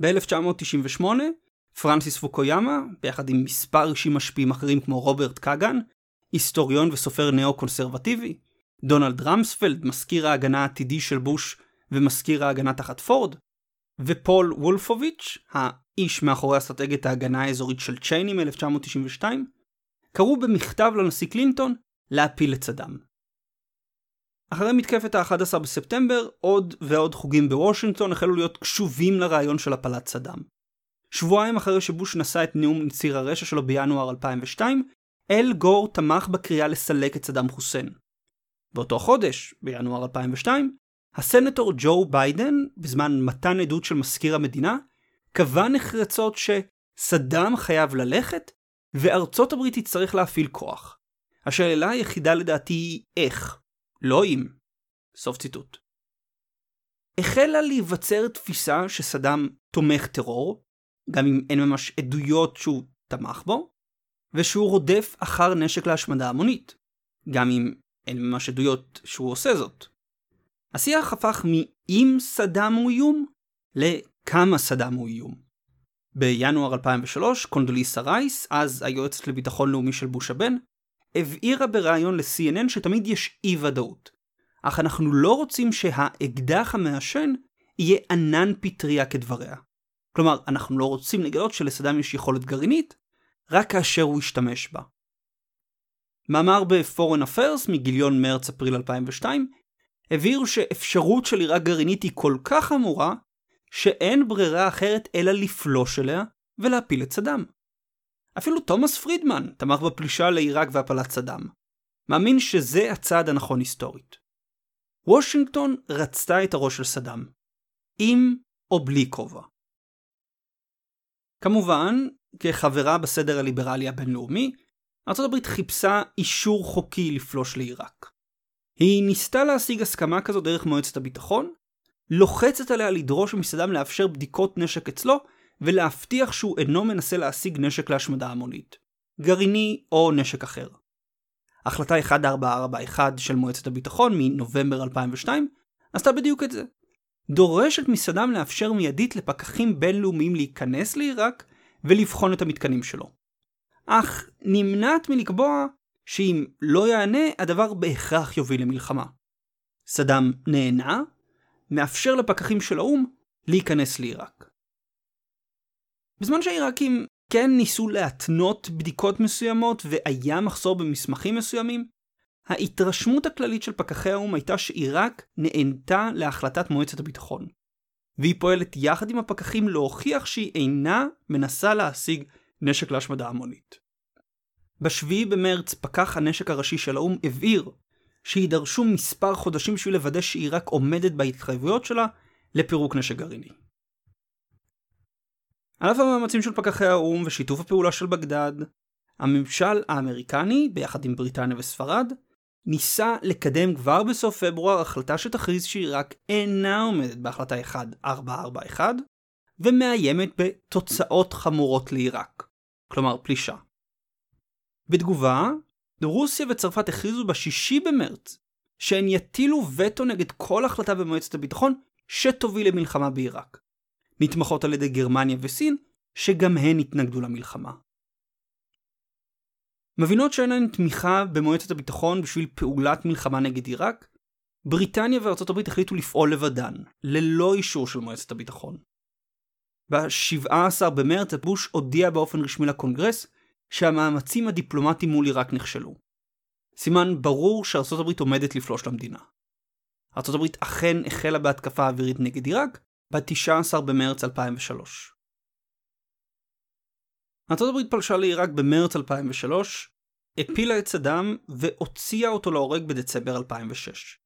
ב-1998, פרנסיס פוקויאמה, ביחד עם מספר אישים משפיעים אחרים כמו רוברט קאגן, היסטוריון וסופר נאו-קונסרבטיבי, דונלד רמספלד, מזכיר ההגנה העתידי של בוש ומזכיר ההגנה תחת פורד, ופול וולפוביץ', האיש מאחורי אסטרטגיית ההגנה האזורית של צ'ייני מ-1992, קראו במכתב לנשיא קלינטון להפיל את סדאם. אחרי מתקפת ה-11 בספטמבר, עוד ועוד חוגים בוושינגטון החלו להיות קשובים לרעיון של הפלת סדאם. שבועיים אחרי שבוש נשא את נאום ציר הרשע שלו בינואר 2002, אל גור תמך בקריאה לסלק את סדאם חוסיין. באותו חודש, בינואר 2002, הסנטור ג'ו ביידן, בזמן מתן עדות של מזכיר המדינה, קבע נחרצות שסדאם חייב ללכת, וארצות הברית תצטרך להפעיל כוח. השאלה היחידה לדעתי היא איך, לא אם. סוף ציטוט. החלה להיווצר תפיסה שסדאם תומך טרור, גם אם אין ממש עדויות שהוא תמך בו, ושהוא רודף אחר נשק להשמדה המונית, גם אם אין ממש עדויות שהוא עושה זאת. השיח הפך מ"אם סדאם הוא איום" ל"כמה סדאם הוא איום". בינואר 2003, קונדוליסה רייס, אז היועצת לביטחון לאומי של בוש הבן, הבהירה בריאיון ל-CNN שתמיד יש אי ודאות. אך אנחנו לא רוצים שהאקדח המעשן יהיה ענן פטריה כדבריה. כלומר, אנחנו לא רוצים לגלות שלסדאם יש יכולת גרעינית, רק כאשר הוא ישתמש בה. מאמר ב-Foreign Affairs מגיליון מרץ-אפריל 2002 הבהירו שאפשרות של עיראק גרעינית היא כל כך חמורה, שאין ברירה אחרת אלא לפלוש אליה ולהפיל את סדאם. אפילו תומאס פרידמן תמך בפלישה לעיראק והפלת סדאם. מאמין שזה הצעד הנכון היסטורית. וושינגטון רצתה את הראש של סדאם. עם או בלי כובע. כמובן, כחברה בסדר הליברלי הבינלאומי, ארה"ב חיפשה אישור חוקי לפלוש לעיראק. היא ניסתה להשיג הסכמה כזו דרך מועצת הביטחון, לוחצת עליה לדרוש מסדאם לאפשר בדיקות נשק אצלו, ולהבטיח שהוא אינו מנסה להשיג נשק להשמדה המונית, גרעיני או נשק אחר. החלטה 1441 של מועצת הביטחון מנובמבר 2002 עשתה בדיוק את זה. דורשת מסדאם לאפשר מיידית לפקחים בינלאומיים להיכנס לעיראק ולבחון את המתקנים שלו. אך נמנעת מלקבוע שאם לא יענה, הדבר בהכרח יוביל למלחמה. סדאם נהנה, מאפשר לפקחים של האו"ם להיכנס לעיראק. בזמן שהעיראקים כן ניסו להתנות בדיקות מסוימות והיה מחסור במסמכים מסוימים, ההתרשמות הכללית של פקחי האו"ם הייתה שעיראק נענתה להחלטת מועצת הביטחון. והיא פועלת יחד עם הפקחים להוכיח שהיא אינה מנסה להשיג נשק להשמדה המונית. ב-7 במרץ פקח הנשק הראשי של האו"ם הבהיר שידרשו מספר חודשים בשביל לוודא שעיראק עומדת בהתחייבויות שלה לפירוק נשק גרעיני. על אף המאמצים של פקחי האו"ם ושיתוף הפעולה של בגדד, הממשל האמריקני, ביחד עם בריטניה וספרד, ניסה לקדם כבר בסוף פברואר החלטה שתכריז שעיראק אינה עומדת בהחלטה 1441, ומאיימת בתוצאות חמורות לעיראק, כלומר פלישה. בתגובה, רוסיה וצרפת הכריזו ב-6 במרץ שהן יטילו וטו נגד כל החלטה במועצת הביטחון שתוביל למלחמה בעיראק. נתמכות על ידי גרמניה וסין, שגם הן התנגדו למלחמה. מבינות שאין להן תמיכה במועצת הביטחון בשביל פעולת מלחמה נגד עיראק, בריטניה וארצות הברית החליטו לפעול לבדן, ללא אישור של מועצת הביטחון. ב-17 במרץ בוש הודיע באופן רשמי לקונגרס שהמאמצים הדיפלומטיים מול עיראק נכשלו. סימן ברור שארצות הברית עומדת לפלוש למדינה. ארצות הברית אכן החלה בהתקפה אווירית נגד עיראק ב-19 במרץ 2003. ארה"ב פלשה לעיראק במרץ 2003, הפילה את סדאם והוציאה אותו להורג בדצמבר 2006.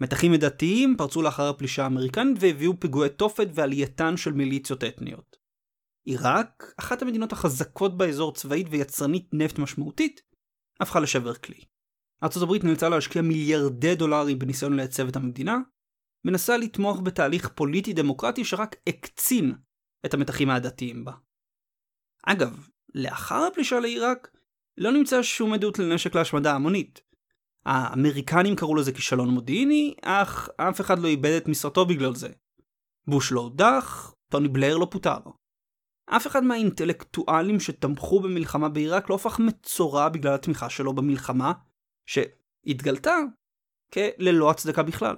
מתחים מדתיים פרצו לאחר הפלישה האמריקנית והביאו פיגועי תופת ועלייתן של מיליציות אתניות. עיראק, אחת המדינות החזקות באזור צבאית ויצרנית נפט משמעותית, הפכה לשבר כלי. ארצות הברית נאלצה להשקיע מיליארדי דולרים בניסיון לייצב את המדינה, מנסה לתמוך בתהליך פוליטי דמוקרטי שרק הקצין את המתחים העדתיים בה. אגב, לאחר הפלישה לעיראק, לא נמצא שום עדות לנשק להשמדה המונית. האמריקנים קראו לזה כישלון מודיעיני, אך אף אחד לא איבד את משרתו בגלל זה. בוש לא הודח, טוני בלייר לא פוטר. אף אחד מהאינטלקטואלים שתמכו במלחמה בעיראק לא הפך מצורע בגלל התמיכה שלו במלחמה, שהתגלתה כללא הצדקה בכלל.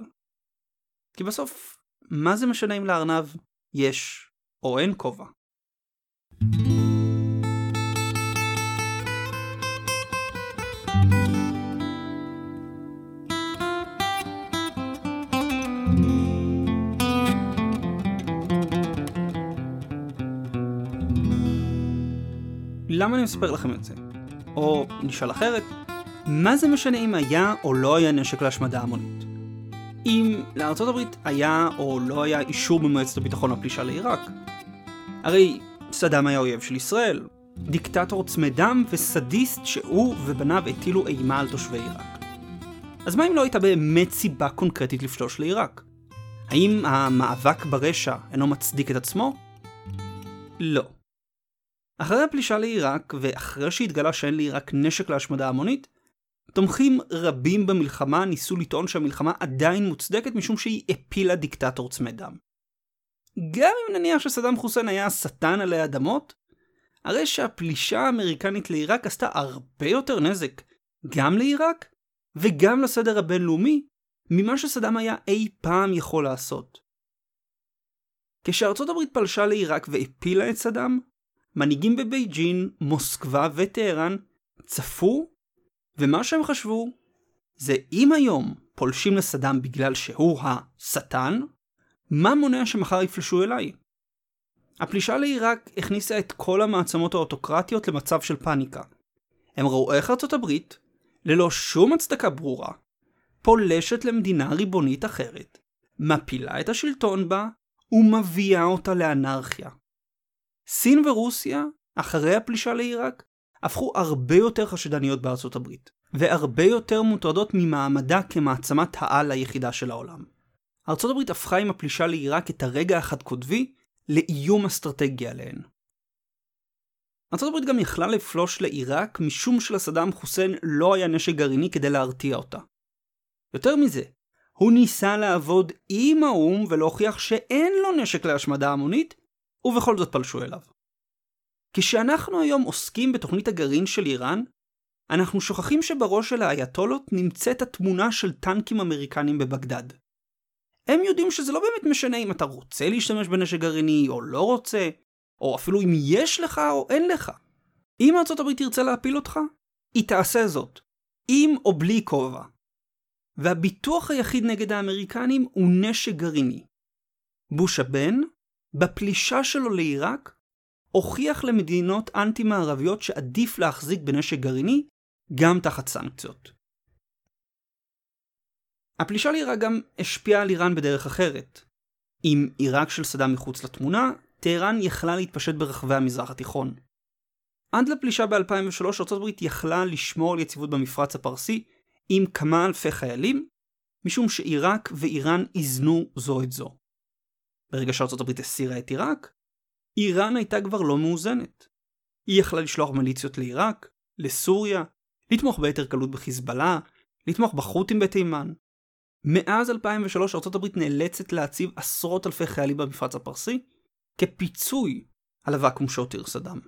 כי בסוף, מה זה משנה אם לארנב יש או אין כובע? למה אני מספר לכם את זה? או נשאל אחרת, מה זה משנה אם היה או לא היה נשק להשמדה המונית? אם לארצות הברית היה או לא היה אישור במועצת הביטחון לפלישה לעיראק. הרי סדאם היה אויב של ישראל, דיקטטור צמא דם וסדיסט שהוא ובניו הטילו אימה על תושבי עיראק. אז מה אם לא הייתה באמת סיבה קונקרטית לפלוש לעיראק? האם המאבק ברשע אינו מצדיק את עצמו? לא. אחרי הפלישה לעיראק, ואחרי שהתגלה שאין לעיראק נשק להשמדה המונית, תומכים רבים במלחמה ניסו לטעון שהמלחמה עדיין מוצדקת משום שהיא הפילה דיקטטור צמא דם. גם אם נניח שסדאם חוסיין היה השטן עלי אדמות, הרי שהפלישה האמריקנית לעיראק עשתה הרבה יותר נזק, גם לעיראק וגם לסדר הבינלאומי, ממה שסדאם היה אי פעם יכול לעשות. כשארצות הברית פלשה לעיראק והפילה את סדאם, מנהיגים בבייג'ין, מוסקבה וטהרן צפו, ומה שהם חשבו זה אם היום פולשים לסדאם בגלל שהוא השטן, מה מונע שמחר יפלשו אליי? הפלישה לעיראק הכניסה את כל המעצמות האוטוקרטיות למצב של פאניקה. הם ראו איך ארצות הברית, ללא שום הצדקה ברורה, פולשת למדינה ריבונית אחרת, מפילה את השלטון בה ומביאה אותה לאנרכיה. סין ורוסיה, אחרי הפלישה לעיראק, הפכו הרבה יותר חשדניות בארצות הברית, והרבה יותר מוטרדות ממעמדה כמעצמת העל היחידה של העולם. ארצות הברית הפכה עם הפלישה לעיראק את הרגע החד קוטבי לאיום אסטרטגי עליהן. ארצות הברית גם יכלה לפלוש לעיראק משום שלסדאם חוסיין לא היה נשק גרעיני כדי להרתיע אותה. יותר מזה, הוא ניסה לעבוד עם האו"ם ולהוכיח שאין לו נשק להשמדה המונית, ובכל זאת פלשו אליו. כשאנחנו היום עוסקים בתוכנית הגרעין של איראן, אנחנו שוכחים שבראש של האייתולות נמצאת התמונה של טנקים אמריקנים בבגדד. הם יודעים שזה לא באמת משנה אם אתה רוצה להשתמש בנשק גרעיני או לא רוצה, או אפילו אם יש לך או אין לך. אם הברית תרצה להפיל אותך, היא תעשה זאת, עם או בלי כובע. והביטוח היחיד נגד האמריקנים הוא נשק גרעיני. בוש הבן, בפלישה שלו לעיראק, הוכיח למדינות אנטי-מערביות שעדיף להחזיק בנשק גרעיני גם תחת סנקציות. הפלישה לעיראק גם השפיעה על איראן בדרך אחרת. עם עיראק של סדאם מחוץ לתמונה, טהרן יכלה להתפשט ברחבי המזרח התיכון. עד לפלישה ב-2003 ארה"ב יכלה לשמור על יציבות במפרץ הפרסי עם כמה אלפי חיילים, משום שעיראק ואיראן איזנו זו את זו. ברגע שארצות הברית הסירה את עיראק, איראן הייתה כבר לא מאוזנת. היא יכלה לשלוח מיליציות לעיראק, לסוריה, לתמוך ביתר קלות בחיזבאללה, לתמוך בחות'ים בתימן. מאז 2003 ארצות הברית נאלצת להציב עשרות אלפי חיילים במפרץ הפרסי, כפיצוי על הוואקום שהותיר סדאם.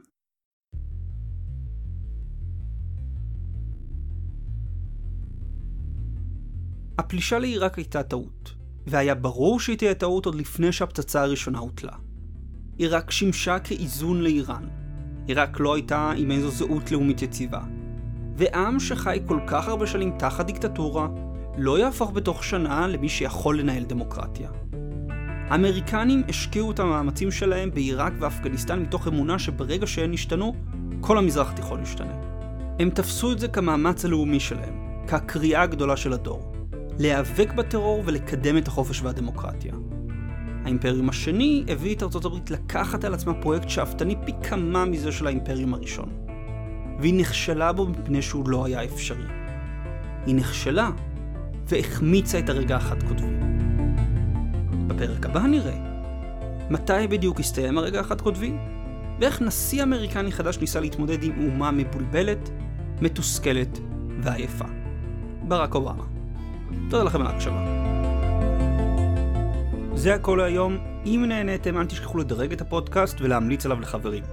הפלישה לעיראק הייתה טעות, והיה ברור שהיא תהיה טעות עוד לפני שהפצצה הראשונה הוטלה. עיראק שימשה כאיזון לאיראן. עיראק לא הייתה עם איזו זהות לאומית יציבה. ועם שחי כל כך הרבה שנים תחת דיקטטורה, לא יהפוך בתוך שנה למי שיכול לנהל דמוקרטיה. האמריקנים השקיעו את המאמצים שלהם בעיראק ואפגניסטן מתוך אמונה שברגע שהן ישתנו, כל המזרח התיכון ישתנה. הם תפסו את זה כמאמץ הלאומי שלהם, כקריאה הגדולה של הדור. להיאבק בטרור ולקדם את החופש והדמוקרטיה. האימפריום השני הביא את ארצות הברית לקחת על עצמה פרויקט שאפתני פי כמה מזה של האימפריום הראשון. והיא נכשלה בו מפני שהוא לא היה אפשרי. היא נכשלה והחמיצה את הרגע החד קוטבי. בפרק הבא נראה מתי בדיוק הסתיים הרגע החד קוטבי, ואיך נשיא אמריקני חדש ניסה להתמודד עם אומה מבולבלת, מתוסכלת ועייפה. ברק אובמה. תודה לכם על ההקשבה. זה הכל להיום. אם נהניתם, אל תשכחו לדרג את הפודקאסט ולהמליץ עליו לחברים.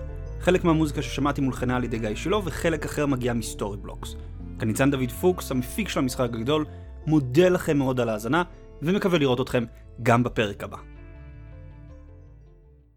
חלק מהמוזיקה ששמעתי מולחנה על ידי גיא שילה, וחלק אחר מגיע מסטורי בלוקס. כאן ניצן דוד פוקס, המפיק של המשחק הגדול, מודה לכם מאוד על ההאזנה, ומקווה לראות אתכם גם בפרק הבא.